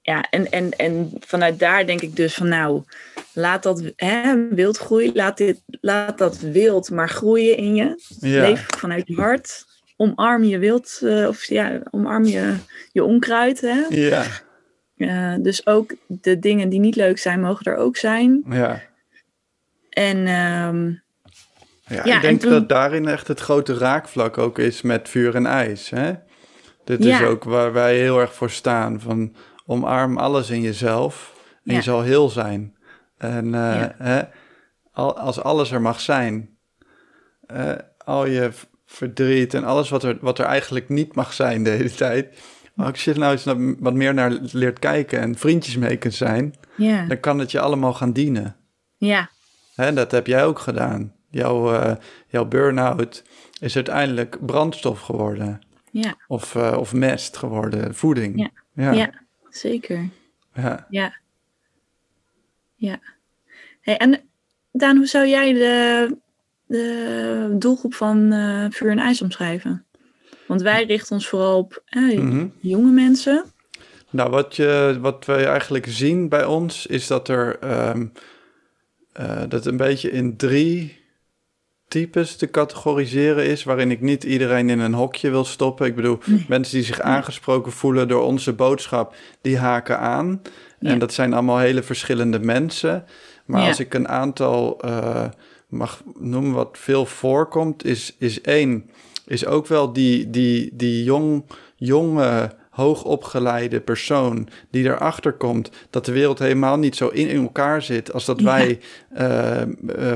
ja en, en, en vanuit daar denk ik dus van nou, laat dat hè, wild groeien. Laat, dit, laat dat wild maar groeien in je. ja, Leef vanuit je hart. Omarm je wild, eh, of ja, omarm je, je onkruid. Hè? ja, Eh, dus ook de dingen die niet leuk zijn, mogen er ook zijn. ja. En ehm, Ja, Ja, ik denk toen- dat daarin echt het grote raakvlak ook is met vuur en ijs. Hè? Dit is ook waar wij heel erg voor staan. Van omarm alles in jezelf en Ja. je zal heel zijn. En eh, hè, al, als alles er mag zijn, eh, al je verdriet en alles wat er, wat er eigenlijk niet mag zijn de hele tijd. Maar als je nou eens wat meer naar leert kijken en vriendjes mee kunt zijn, ja, dan kan het je allemaal gaan dienen. ja, Hè, dat heb jij ook gedaan. Jouw, eh, jouw burn-out is uiteindelijk brandstof geworden. ja, Of, eh, of mest geworden, voeding. Ja. ja. ja, zeker. ja. Ja, ja. Hey, en Daan, hoe zou jij de, de doelgroep van eh, Vuur en IJs omschrijven? Want wij richten ons vooral op eh, Mhm. jonge mensen. Nou, wat, je, wat wij eigenlijk zien bij ons is dat er ehm, eh, dat een beetje in drie types te categoriseren is, waarin ik niet iedereen in een hokje wil stoppen. Ik bedoel, Nee. mensen die zich aangesproken voelen door onze boodschap, die haken aan. Ja. En dat zijn allemaal hele verschillende mensen. Maar Ja. als ik een aantal eh, mag noemen wat veel voorkomt, is, is één, is ook wel die, die, die jong, jonge, hoogopgeleide persoon die erachter komt dat de wereld helemaal niet zo in elkaar zit als dat Ja. wij eh, eh,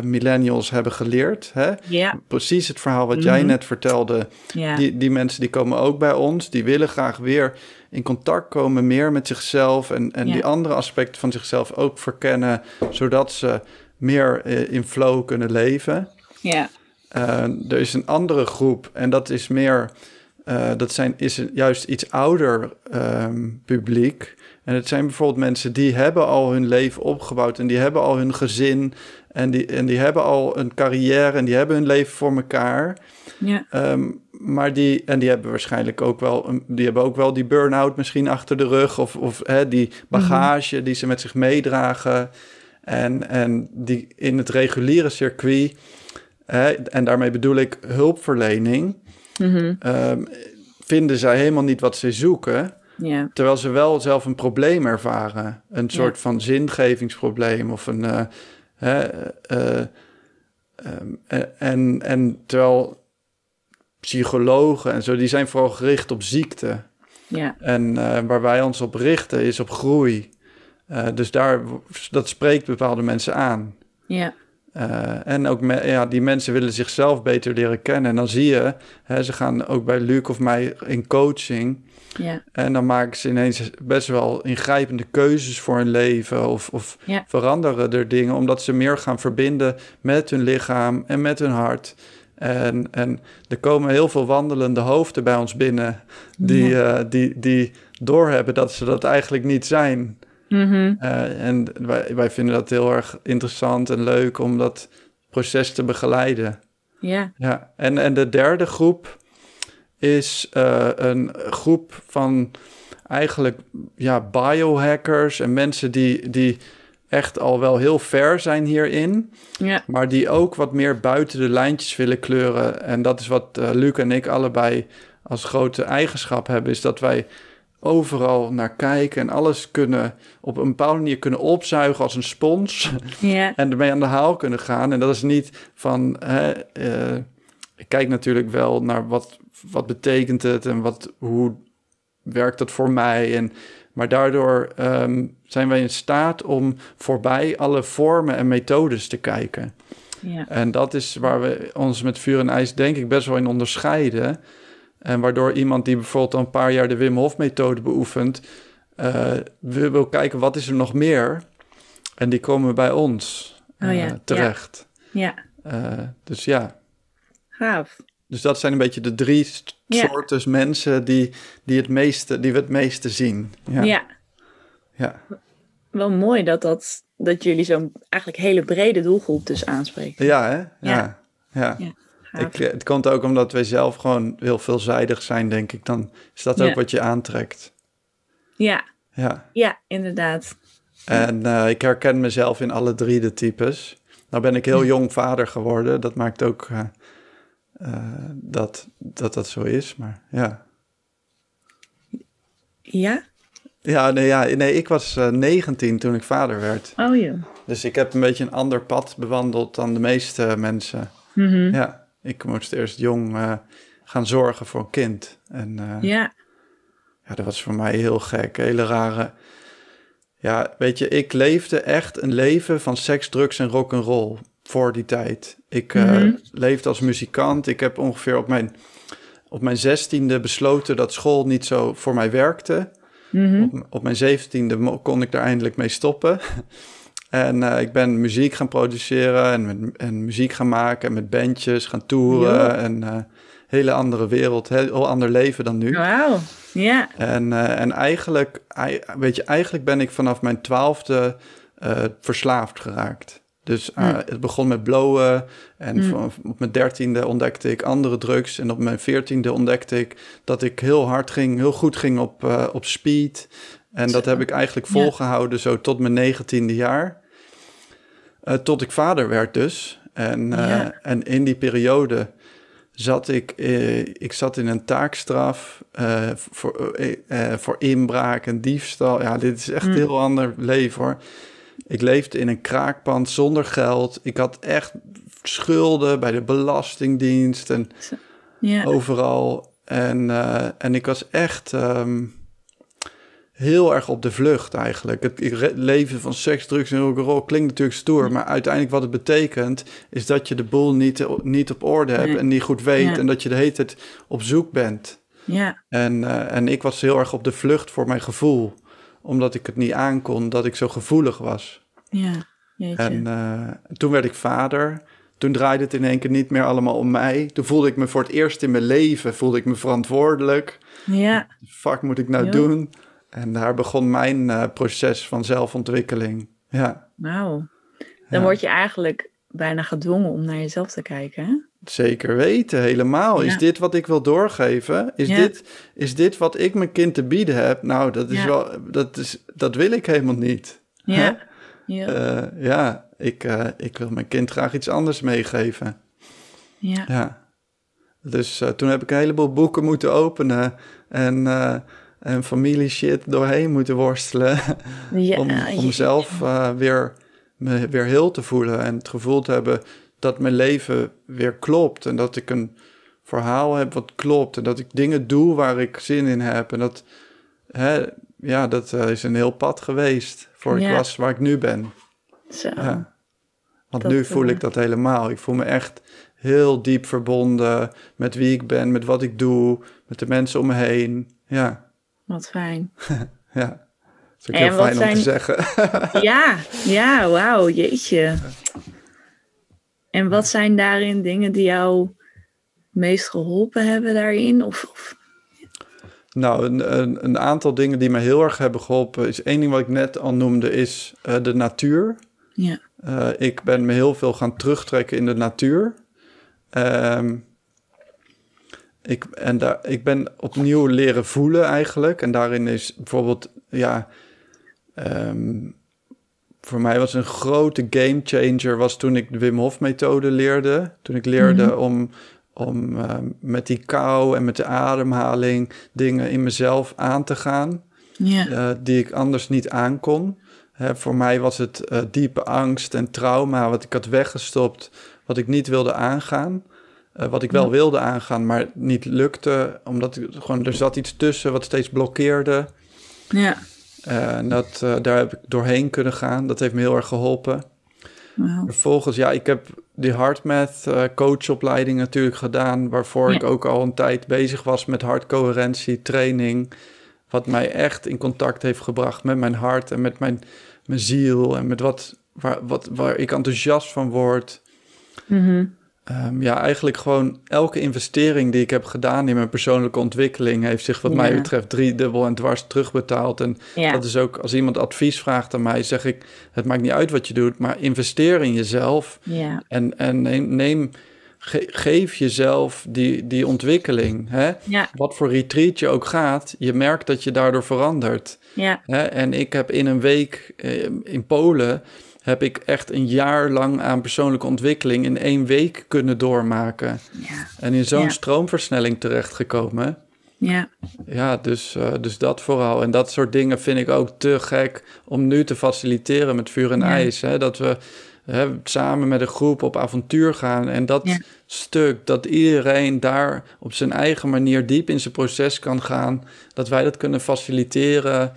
millennials hebben geleerd. Hè? Ja, Precies het verhaal wat jij Mhm. net vertelde. ja, Die, die mensen die komen ook bij ons. Die willen graag weer in contact komen meer met zichzelf. En, en die andere aspecten van zichzelf ook verkennen. Zodat ze meer eh, in flow kunnen leven. ja, er is een andere groep en dat is meer, eh, dat zijn, is een- juist iets ouder ehm, publiek. En het zijn bijvoorbeeld mensen die hebben al hun leven opgebouwd en die hebben al hun gezin en die, en die hebben al een carrière en die hebben hun leven voor elkaar. ja, Ehm, maar die, en die hebben waarschijnlijk ook wel, een- die hebben ook wel die burn-out misschien achter de rug of, of hè, die bagage die ze met zich meedragen. En, en die in het reguliere circuit, hè, en daarmee bedoel ik hulpverlening, mhm, ehm, vinden zij helemaal niet wat ze zoeken. Terwijl ze wel zelf een probleem ervaren. Een soort van zingevingsprobleem of een. eh, hè, eh, ehm, en- en, terwijl psychologen en zo, die zijn vooral gericht op ziekte. En eh, waar wij ons op richten is op groei. Eh, dus daar, dat spreekt bepaalde mensen aan. ja, Eh, en ook me- ja, die mensen willen zichzelf beter leren kennen. En dan zie je, hè, ze gaan ook bij Luc of mij in coaching. Ja. En dan maken ze ineens best wel ingrijpende keuzes voor hun leven. Of, of Ja. veranderen er dingen, omdat ze meer gaan verbinden met hun lichaam en met hun hart. En, en er komen heel veel wandelende hoofden bij ons binnen, die, eh, die, die doorhebben dat ze dat eigenlijk niet zijn. Mhm. Eh, en wij, wij vinden dat heel erg interessant en leuk om dat proces te begeleiden. Ja. Ja, en, en de derde groep is eh, een groep van eigenlijk ja, biohackers en mensen die, die echt al wel heel ver zijn hierin, Ja. maar die ook wat meer buiten de lijntjes willen kleuren. En dat is wat eh, Luc en ik allebei als grote eigenschap hebben, is dat wij overal naar kijken en alles kunnen op een bepaalde manier kunnen opzuigen als een spons [laughs] [laughs] en ermee aan de haal kunnen gaan. En dat is niet van, hè, eh, ik kijk natuurlijk wel naar wat, wat betekent het en wat, hoe werkt dat voor mij. En, maar daardoor ehm, zijn wij in staat om voorbij alle vormen en methodes te kijken. En dat is waar we ons met vuur en ijs denk ik best wel in onderscheiden. En waardoor iemand die bijvoorbeeld al een paar jaar de Wim Hof methode beoefent, eh, wil, kijken wat is er nog meer. En die komen bij ons Oh eh, ja, terecht. Ja. Eh, dus ja, Gaaf. dus dat zijn een beetje de drie Ja. soorten mensen die, die, het meeste, die we het meeste zien. Ja. Ja. ja. Wel mooi dat, dat, dat jullie zo'n eigenlijk hele brede doelgroep dus aanspreken. Ja, hè? Ja. Ja. ja. Ja. Ik, eh, het komt ook omdat wij zelf gewoon heel veelzijdig zijn, denk ik. Dan is dat Ja. ook wat je aantrekt. Ja. Ja. Ja, inderdaad. En eh, ik herken mezelf in alle drie de types. Nou ben ik heel jong vader geworden. Dat maakt ook eh, dat, dat dat zo is. Maar ja. Ja? Ja, nee, ja, nee ik was eh 19 toen ik vader werd. Oh joh. Dus ik heb een beetje een ander pad bewandeld dan de meeste mensen. Mhm. Ja, ik moest eerst jong eh, gaan zorgen voor een kind. En eh, Ja. Ja, dat was voor mij heel gek. Hele rare. Ja, weet je, ik leefde echt een leven van seks, drugs en rock and roll voor die tijd. Ik Mhm. leefde als muzikant. Ik heb ongeveer op mijn, op mijn zestiende besloten dat school niet zo voor mij werkte. Mhm. Op, op mijn zeventiende kon ik daar eindelijk mee stoppen. En eh, ik ben muziek gaan produceren en, met, en muziek gaan maken en met bandjes gaan toeren. En eh hele andere wereld, heel ander leven dan nu. Wauw. Ja. En, eh, en eigenlijk, ei- weet je, eigenlijk ben ik vanaf mijn twaalfde verslaafd geraakt. Dus Hmm. het begon met blowen. En Hmm. van- op mijn dertiende ontdekte ik andere drugs. En op mijn veertiende ontdekte ik dat ik heel hard ging, heel goed ging op, op speed. En dat heb ik eigenlijk Ja. volgehouden zo tot mijn negentiende jaar. Eh, tot ik vader werd dus. En, eh, Ja. en in die periode zat ik, eh, ik zat in een taakstraf voor, voor inbraak en diefstal. Ja, dit is echt Mm. een heel ander leven hoor. Ik leefde in een kraakpand zonder geld. Ik had echt schulden bij de Belastingdienst en Ja. overal. En, en ik was echt ehm, heel erg op de vlucht eigenlijk. Het leven van seks, drugs en rock'n'roll klinkt natuurlijk stoer, maar uiteindelijk wat het betekent is dat je de boel niet, niet op orde hebt Nee. en niet goed weet Ja. en dat je de hele tijd op zoek bent. Ja. En, eh, en ik was heel erg op de vlucht voor mijn gevoel, omdat ik het niet aankon dat ik zo gevoelig was. Ja. Jeetje. En eh, toen werd ik vader. Toen draaide het in één keer niet meer allemaal om mij. Toen voelde ik me voor het eerst in mijn leven voelde ik me verantwoordelijk. Ja. Fuck moet ik nou doen? En daar begon mijn eh, proces van zelfontwikkeling. Ja, Wauw. Dan Ja. word je eigenlijk bijna gedwongen om naar jezelf te kijken, hè? zeker weten, helemaal. Is Ja. dit wat ik wil doorgeven? Is, Ja. dit, is dit wat ik mijn kind te bieden heb? Nou, dat is wel, dat, is, dat wil ik helemaal niet. Ja. Ja. Eh, ja, ik, eh, ik wil mijn kind graag iets anders meegeven. ja. Ja. Dus toen heb ik een heleboel boeken moeten openen en, en familie shit doorheen moeten worstelen. Ja, [laughs] om, om zelf eh, weer, me weer heel te voelen en het gevoel te hebben dat mijn leven weer klopt. En dat ik een verhaal heb wat klopt. En dat ik dingen doe waar ik zin in heb. En dat, hè, ja, dat eh, is een heel pad geweest voor ik was waar ik nu ben. Zo. Ja. Want Dat, nu voel eh, ik dat helemaal. Ik voel me echt heel diep verbonden met wie ik ben, met wat ik doe, met de mensen om me heen. Ja, Wat fijn. [laughs] ja. Dat is ook En heel fijn om te zijn- zeggen. [laughs] [laughs] Ja, ja, wauw, jeetje. En wat zijn daarin dingen die jou meest geholpen hebben daarin? Of, of Nou, een, een, een aantal dingen die me heel erg hebben geholpen is één ding wat ik net al noemde, is eh, de natuur. ja, Eh, ik ben me heel veel gaan terugtrekken in de natuur. Ehm, ik, en daar, ik ben opnieuw leren voelen eigenlijk. En daarin is bijvoorbeeld, ja, ehm, voor mij was een grote game changer was toen ik de Wim Hof methode leerde. Toen ik leerde Mhm. om, om ehm, met die kou en met de ademhaling dingen in mezelf aan te gaan eh, die ik anders niet aankon. Hè, voor mij was het eh, diepe angst en trauma wat ik had weggestopt, wat ik niet wilde aangaan. Eh, wat ik wel wilde aangaan, maar niet lukte, omdat ik, gewoon, er zat iets tussen wat steeds blokkeerde. ja. En dat, eh, daar heb ik doorheen kunnen gaan. Dat heeft me heel erg geholpen. Vervolgens, ja, ik heb die HeartMath eh coachopleiding natuurlijk gedaan, waarvoor Ja. ik ook al een tijd bezig was met hartcoherentie training, wat mij echt in contact heeft gebracht met mijn hart en met mijn, mijn ziel en met wat, waar, wat, waar ik enthousiast van word. Mhm. Ehm, ja, eigenlijk gewoon elke investering die ik heb gedaan in mijn persoonlijke ontwikkeling heeft zich wat Ja. mij betreft driedubbel en dwars terugbetaald. En Ja, dat is ook, als iemand advies vraagt aan mij, zeg ik, het maakt niet uit wat je doet, maar investeer in jezelf ja, en, en neem, neem ge- geef jezelf die, die ontwikkeling. Hè? Wat voor retreat je ook gaat, je merkt dat je daardoor verandert. ja, Hè? En ik heb in een week eh, in Polen, heb ik echt een jaar lang aan persoonlijke ontwikkeling in één week kunnen doormaken. ja, En in zo'n Ja. stroomversnelling terechtgekomen. ja, Ja, dus, eh, dus dat vooral. En dat soort dingen vind ik ook te gek om nu te faciliteren met vuur en Ja. ijs. Hè? Dat we hè, samen met een groep op avontuur gaan. En dat Ja. stuk, dat iedereen daar op zijn eigen manier diep in zijn proces kan gaan. Dat wij dat kunnen faciliteren,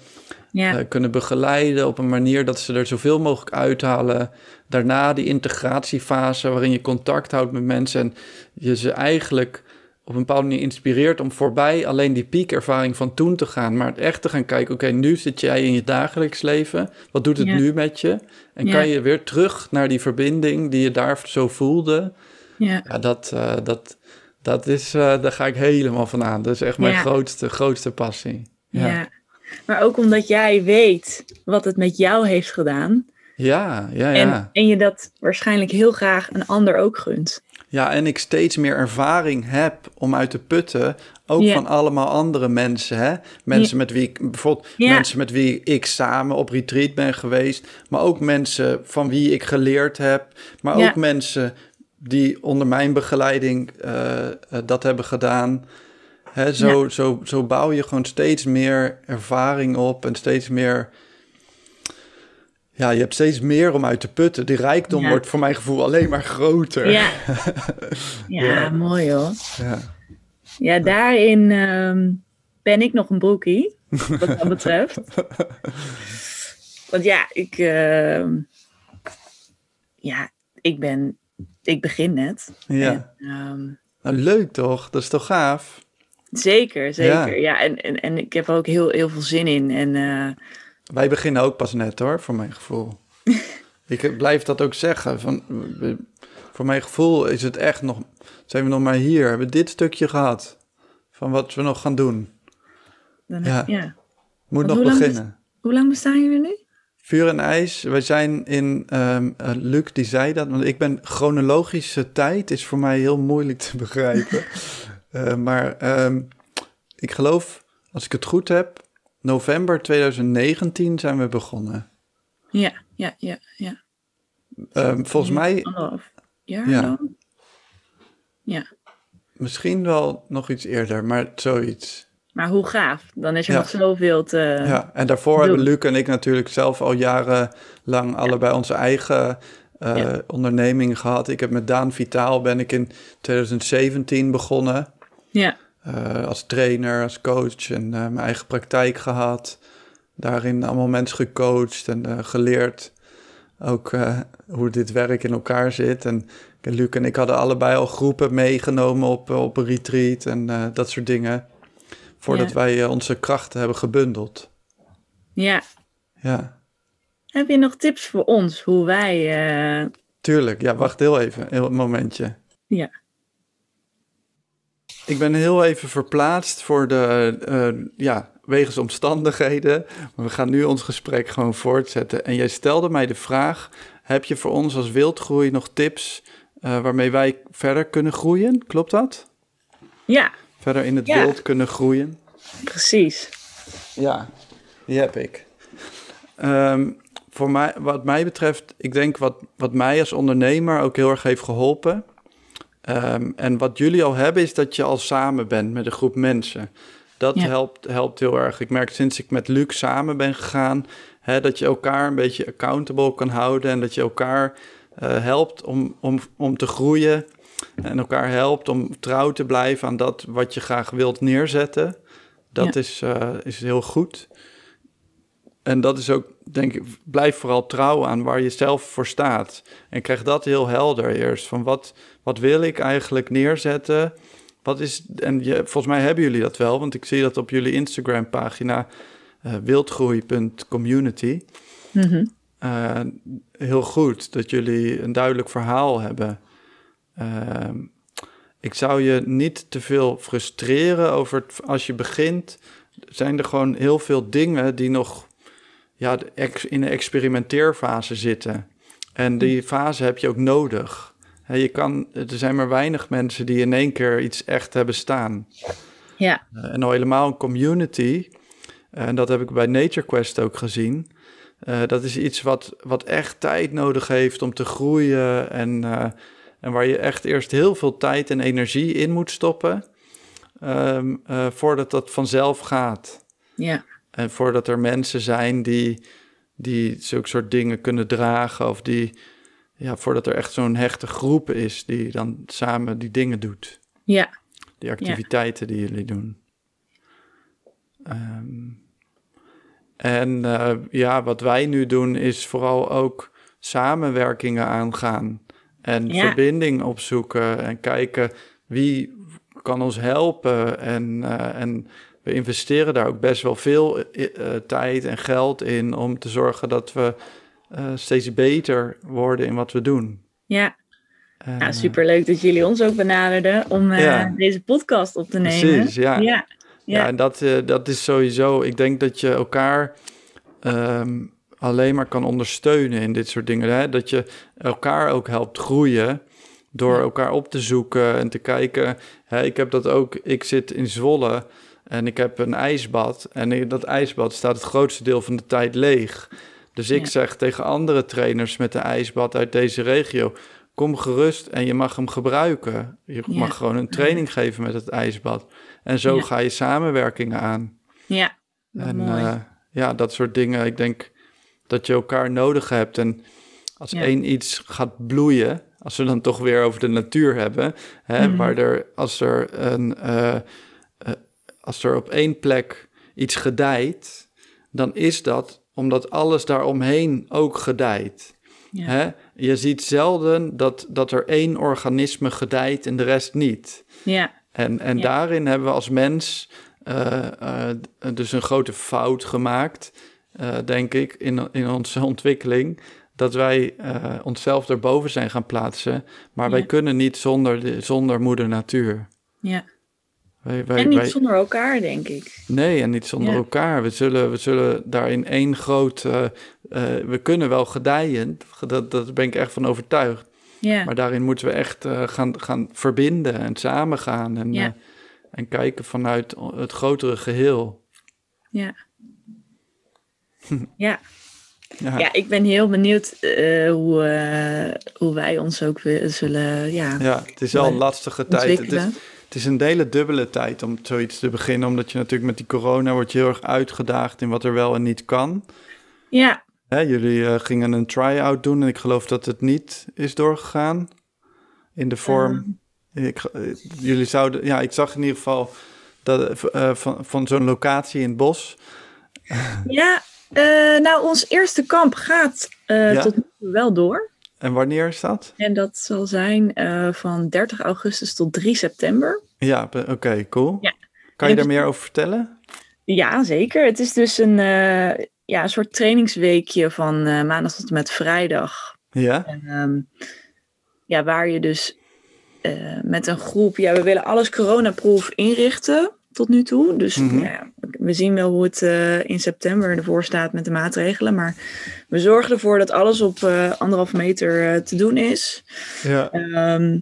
ja, eh, kunnen begeleiden op een manier dat ze er zoveel mogelijk uithalen. Daarna die integratiefase waarin je contact houdt met mensen en je ze eigenlijk op een bepaalde manier inspireert om voorbij alleen die piekervaring van toen te gaan, maar het echt te gaan kijken, oké, nu zit jij in je dagelijks leven, wat doet het Ja. nu met je? En Ja. kan je weer terug naar die verbinding die je daar zo voelde? ja, Ja, dat, eh, dat, dat is, eh, daar ga ik helemaal van aan. Dat is echt mijn grootste, grootste passie. ja. Maar ook omdat jij weet wat het met jou heeft gedaan. Ja, ja, En, ja. en je dat waarschijnlijk heel graag een ander ook gunt. Ja, en ik steeds meer ervaring heb om uit te putten, ook van allemaal andere mensen. Hè? Mensen met wie ik bijvoorbeeld mensen met wie ik samen op retreat ben geweest, maar ook mensen van wie ik geleerd heb, maar ook mensen die onder mijn begeleiding eh, eh, dat hebben gedaan. Zo, zo, zo bouw je gewoon steeds meer ervaring op en steeds meer. Ja, je hebt steeds meer om uit te putten. Die rijkdom Ja. wordt voor mijn gevoel alleen maar groter. Ja, [laughs] ja, mooi hoor. Ja. Ja, daarin ehm, ben ik nog een broekie, wat dat betreft. [laughs] Want ja, ik, ehm, ja, ik ben, ik begin net. Ja. En, ehm, Nou, leuk toch? Dat is toch gaaf? Zeker, zeker. Ja. Ja, en, en, en ik heb er ook heel, heel veel zin in. En eh, Wij beginnen ook pas net hoor, voor mijn gevoel. [laughs] ik blijf dat ook zeggen. Van, voor mijn gevoel is het echt nog, zijn we nog maar hier. Hebben we dit stukje gehad van wat we nog gaan doen. dan, Ja. ja. Moet Want nog hoe lang beginnen. Hoe lang bestaan jullie nu? Vuur en ijs. Wij zijn in, ehm eh, Luc die zei dat, want ik ben chronologische tijd is voor mij heel moeilijk te begrijpen. [laughs] Eh, maar ehm, ik geloof, als ik het goed heb, november 2019 zijn we begonnen. Ja, ja, ja, ja. Ehm, volgens mij Anderhalf jaar Ja. dan? Ja. misschien wel nog iets eerder, maar zoiets. Maar hoe gaaf. Dan is er Ja. nog zoveel te... Ja, en daarvoor doen. hebben Luc en ik natuurlijk zelf al jarenlang allebei onze eigen Ja. onderneming gehad. Ik heb met Daan Vitaal ben ik in 2017 begonnen. Ja, eh, als trainer, als coach en eh, mijn eigen praktijk gehad. Daarin allemaal mensen gecoacht en eh, geleerd ook hoe dit werk in elkaar zit. En Luc en ik hadden allebei al groepen meegenomen op, op een retreat en dat soort dingen. Voordat Ja. wij onze krachten hebben gebundeld. Ja. Ja, Heb je nog tips voor ons hoe wij. tuurlijk. Ja, wacht heel even, heel een momentje. Ja. Ik ben heel even verplaatst voor de, eh, ja, wegens omstandigheden. Maar we gaan nu ons gesprek gewoon voortzetten. En jij stelde mij de vraag, heb je voor ons als wildgroei nog tips eh, waarmee wij verder kunnen groeien? Klopt dat? ja, Verder in het Ja. wild kunnen groeien? precies. Ja, die heb ik. Ehm, voor mij, wat mij betreft, ik denk wat, wat mij als ondernemer ook heel erg heeft geholpen. Ehm, en wat jullie al hebben, is dat je al samen bent met een groep mensen. Dat Ja. helpt, helpt heel erg. Ik merk sinds ik met Luc samen ben gegaan, hè, dat je elkaar een beetje accountable kan houden en dat je elkaar eh, helpt om, om, om te groeien. En elkaar helpt om trouw te blijven aan dat wat je graag wilt neerzetten. Dat Ja. is, eh, is heel goed. En dat is ook, denk ik, blijf vooral trouw aan waar je zelf voor staat. En krijg dat heel helder eerst. Van wat, wat wil ik eigenlijk neerzetten? Wat is, en je, volgens mij hebben jullie dat wel, want ik zie dat op jullie Instagram-pagina eh, wildgroei.community. Mhm. Eh, heel goed dat jullie een duidelijk verhaal hebben. Ehm, ik zou je niet te veel frustreren over het, als je begint. Zijn er gewoon heel veel dingen die nog ja, de ex- in de experimenteerfase zitten. En die fase heb je ook nodig. Je kan, er zijn maar weinig mensen die in één keer iets echt hebben staan. Ja, Eh, en al helemaal een community, eh, en dat heb ik bij Nature Quest ook gezien. eh, dat is iets wat, wat echt tijd nodig heeft om te groeien. En, en waar je echt eerst heel veel tijd en energie in moet stoppen. ehm, eh, voordat dat vanzelf gaat. ja, En voordat er mensen zijn die, die zulke soort dingen kunnen dragen. Of die, ja, voordat er echt zo'n hechte groep is die dan samen die dingen doet ja, die activiteiten die jullie doen. Ehm, en eh, ja, wat wij nu doen is vooral ook samenwerkingen aangaan en Ja. verbinding opzoeken en kijken wie kan ons helpen. En, eh, en we investeren daar ook best wel veel eh, eh, tijd en geld in om te zorgen dat we eh, steeds beter worden in wat we doen. ja. En, Ja, superleuk dat jullie ons ook benaderden om Ja. deze podcast op te nemen. Precies, ja. Ja, Ja, ja, en dat, dat is sowieso. Ik denk dat je elkaar ehm, alleen maar kan ondersteunen in dit soort dingen. Hè? Dat je elkaar ook helpt groeien door elkaar op te zoeken en te kijken. Hè, ik heb dat ook. Ik zit in Zwolle en ik heb een ijsbad. En in dat ijsbad staat het grootste deel van de tijd leeg. Dus ik Ja. zeg tegen andere trainers met een ijsbad uit deze regio. Kom gerust en je mag hem gebruiken. Je Ja. mag gewoon een training geven met het ijsbad. En zo Ja. ga je samenwerkingen aan. ja. En mooi. eh, ja, dat soort dingen. Ik denk dat je elkaar nodig hebt. En als één iets gaat bloeien, als we dan toch weer over de natuur hebben, hè, Mhm. waar er als er een eh, als er op één plek iets gedijt, dan is dat omdat alles daaromheen ook gedijt. Ja. Hè? Je ziet zelden dat, dat er één organisme gedijt en de rest niet. ja, En, en Ja. daarin hebben we als mens eh, eh, dus een grote fout gemaakt, eh, denk ik, in, in onze [laughs] ontwikkeling. Dat wij onszelf erboven zijn gaan plaatsen. Maar wij kunnen niet zonder, de, zonder moeder natuur. ja. Wij, wij, En niet wij- zonder elkaar, denk ik. Nee, en niet zonder Ja. elkaar. We zullen, we zullen daarin één groot... eh, eh, we kunnen wel gedijen, dat, dat ben ik echt van overtuigd. Ja, Maar daarin moeten we echt eh, gaan, gaan verbinden en samen gaan. En, Ja. en kijken vanuit het grotere geheel. ja. [laughs] ja. Ja, Ja, ik ben heel benieuwd hoe, hoe wij ons ook weer zullen ja, ja, het is wel een lastige tijd. Het is. Het is een hele dubbele tijd om zoiets te beginnen. Omdat je natuurlijk met die corona wordt je heel erg uitgedaagd in wat er wel en niet kan. Ja, Hè, jullie eh, gingen een try-out doen en ik geloof dat het niet is doorgegaan. In de vorm. Ik, eh, jullie zouden, ja, ik zag in ieder geval dat, eh, van, van zo'n locatie in het bos. ja, nou, ons eerste kamp gaat Ja? tot nu toe wel door. En wanneer is dat? En dat zal zijn eh, van 30 augustus tot 3 september. Ja, oké, cool. Ja. Kan je daar meer over vertellen? Ja, zeker. Het is dus een, eh, ja, een soort trainingsweekje van eh, maandag tot en met vrijdag. Ja? En, ehm, ja, waar je dus met een groep, ja, we willen alles coronaproof inrichten tot nu toe. Dus Mhm. ja, we zien wel hoe het eh, in september ervoor staat met de maatregelen. Maar we zorgen ervoor dat alles op eh anderhalf meter eh, te doen is. Ja. Ehm,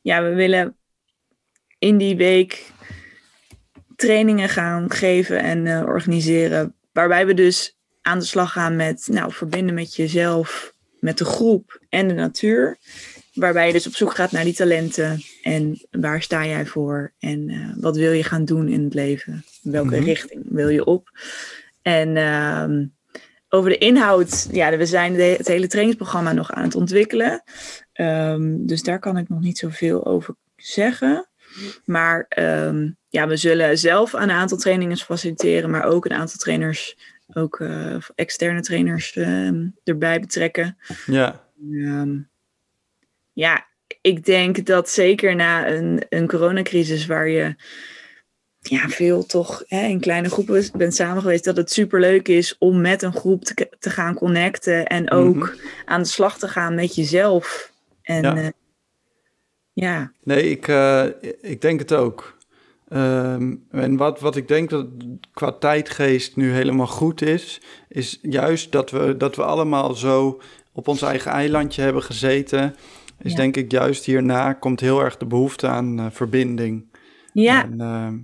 ja, we willen in die week trainingen gaan geven en organiseren. Waarbij we dus aan de slag gaan met nou, verbinden met jezelf, met de groep en de natuur. Waarbij je dus op zoek gaat naar die talenten. En waar sta jij voor? En eh, wat wil je gaan doen in het leven? Welke Mhm. richting wil je op? En ehm, over de inhoud, ja, we zijn de, het hele trainingsprogramma nog aan het ontwikkelen. Ehm, dus daar kan ik nog niet zoveel over zeggen. Maar ehm, ja, we zullen zelf een aantal trainingen faciliteren, maar ook een aantal trainers, ook eh, externe trainers erbij betrekken. Ja. Ja, ik denk dat zeker na een, een coronacrisis waar je ja, veel toch hè, in kleine groepen bent samen geweest, dat het superleuk is om met een groep te, te gaan connecten en ook Mhm. aan de slag te gaan met jezelf. En Ja. ja, ja Nee, ik, eh, ik denk het ook. Ehm, en wat, wat ik denk dat qua tijdgeest nu helemaal goed is, is juist dat we, dat we allemaal zo op ons eigen eilandje hebben gezeten. Is Ja. denk ik juist hierna komt heel erg de behoefte aan eh, verbinding. ja, En, ehm,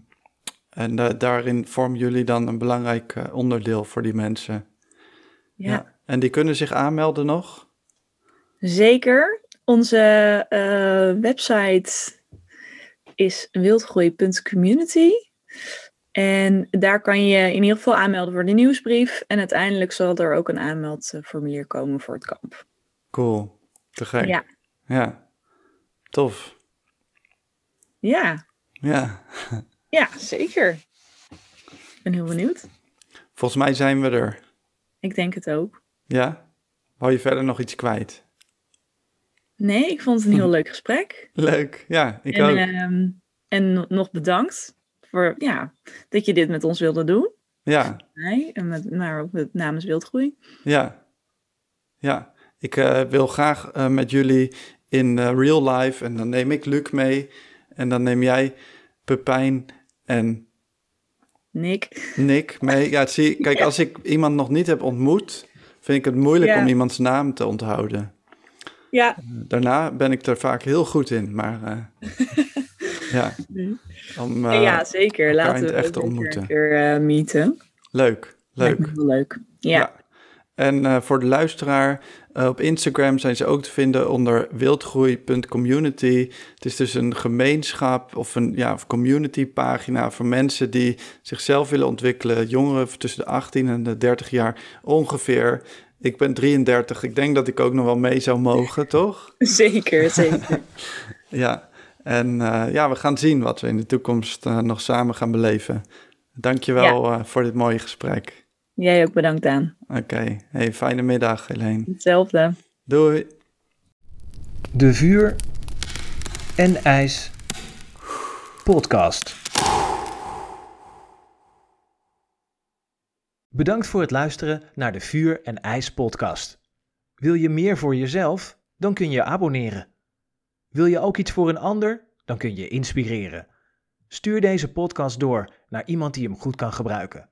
en da- daarin vormen jullie dan een belangrijk eh, onderdeel voor die mensen. ja. En die kunnen zich aanmelden nog? Zeker. Onze eh, website is wildgroei.community. En daar kan je in ieder geval aanmelden voor de nieuwsbrief. En uiteindelijk zal er ook een aanmeldformulier komen voor het kamp. Cool. Te gek. Ja. Ja. Tof. Ja, Ja. [laughs] ja, zeker. Ik ben heel benieuwd. Volgens mij zijn we er. Ik denk het ook. Ja? Wou je verder nog iets kwijt? Nee, ik vond het een heel leuk gesprek. [laughs] Leuk. Ja, ik en ook. ehm, en no- nog bedankt voor ja, dat je dit met ons wilde doen. Ja, Nee, en met, maar ook met namens Wildgroei. ja. Ja. Ik eh, wil graag eh, met jullie in eh, real life. En dan neem ik Luc mee. En dan neem jij Pepijn en Nick. Nick mee. Ja, zie, kijk, [laughs] als ik iemand nog niet heb ontmoet, vind ik het moeilijk Ja. om iemands naam te onthouden. Ja, Daarna ben ik er vaak heel goed in, maar eh, [laughs] ja, om, eh, ja, zeker. elkaar Laten we echt zeker ontmoeten. een keer eh, meeten. leuk, leuk. heel leuk. Ja, En eh, voor de luisteraar, eh, op Instagram zijn ze ook te vinden onder wildgroei.community. Het is dus een gemeenschap of een ja, community pagina voor mensen die zichzelf willen ontwikkelen. Jongeren tussen de 18 en de 30 jaar ongeveer. Ik ben 33, ik denk dat ik ook nog wel mee zou mogen, toch? [laughs] zeker, zeker. [laughs] Ja, en eh, ja, we gaan zien wat we in de toekomst nog samen gaan beleven. Dankjewel wel voor dit mooie gesprek. Jij ook bedankt aan. Oké, hey, fijne middag Helene. Hetzelfde. Doei. De Vuur en IJs podcast. Bedankt voor het luisteren naar de Vuur en IJs podcast. Wil je meer voor jezelf? Dan kun je je abonneren. Wil je ook iets voor een ander? Dan kun je inspireren. Stuur deze podcast door naar iemand die hem goed kan gebruiken.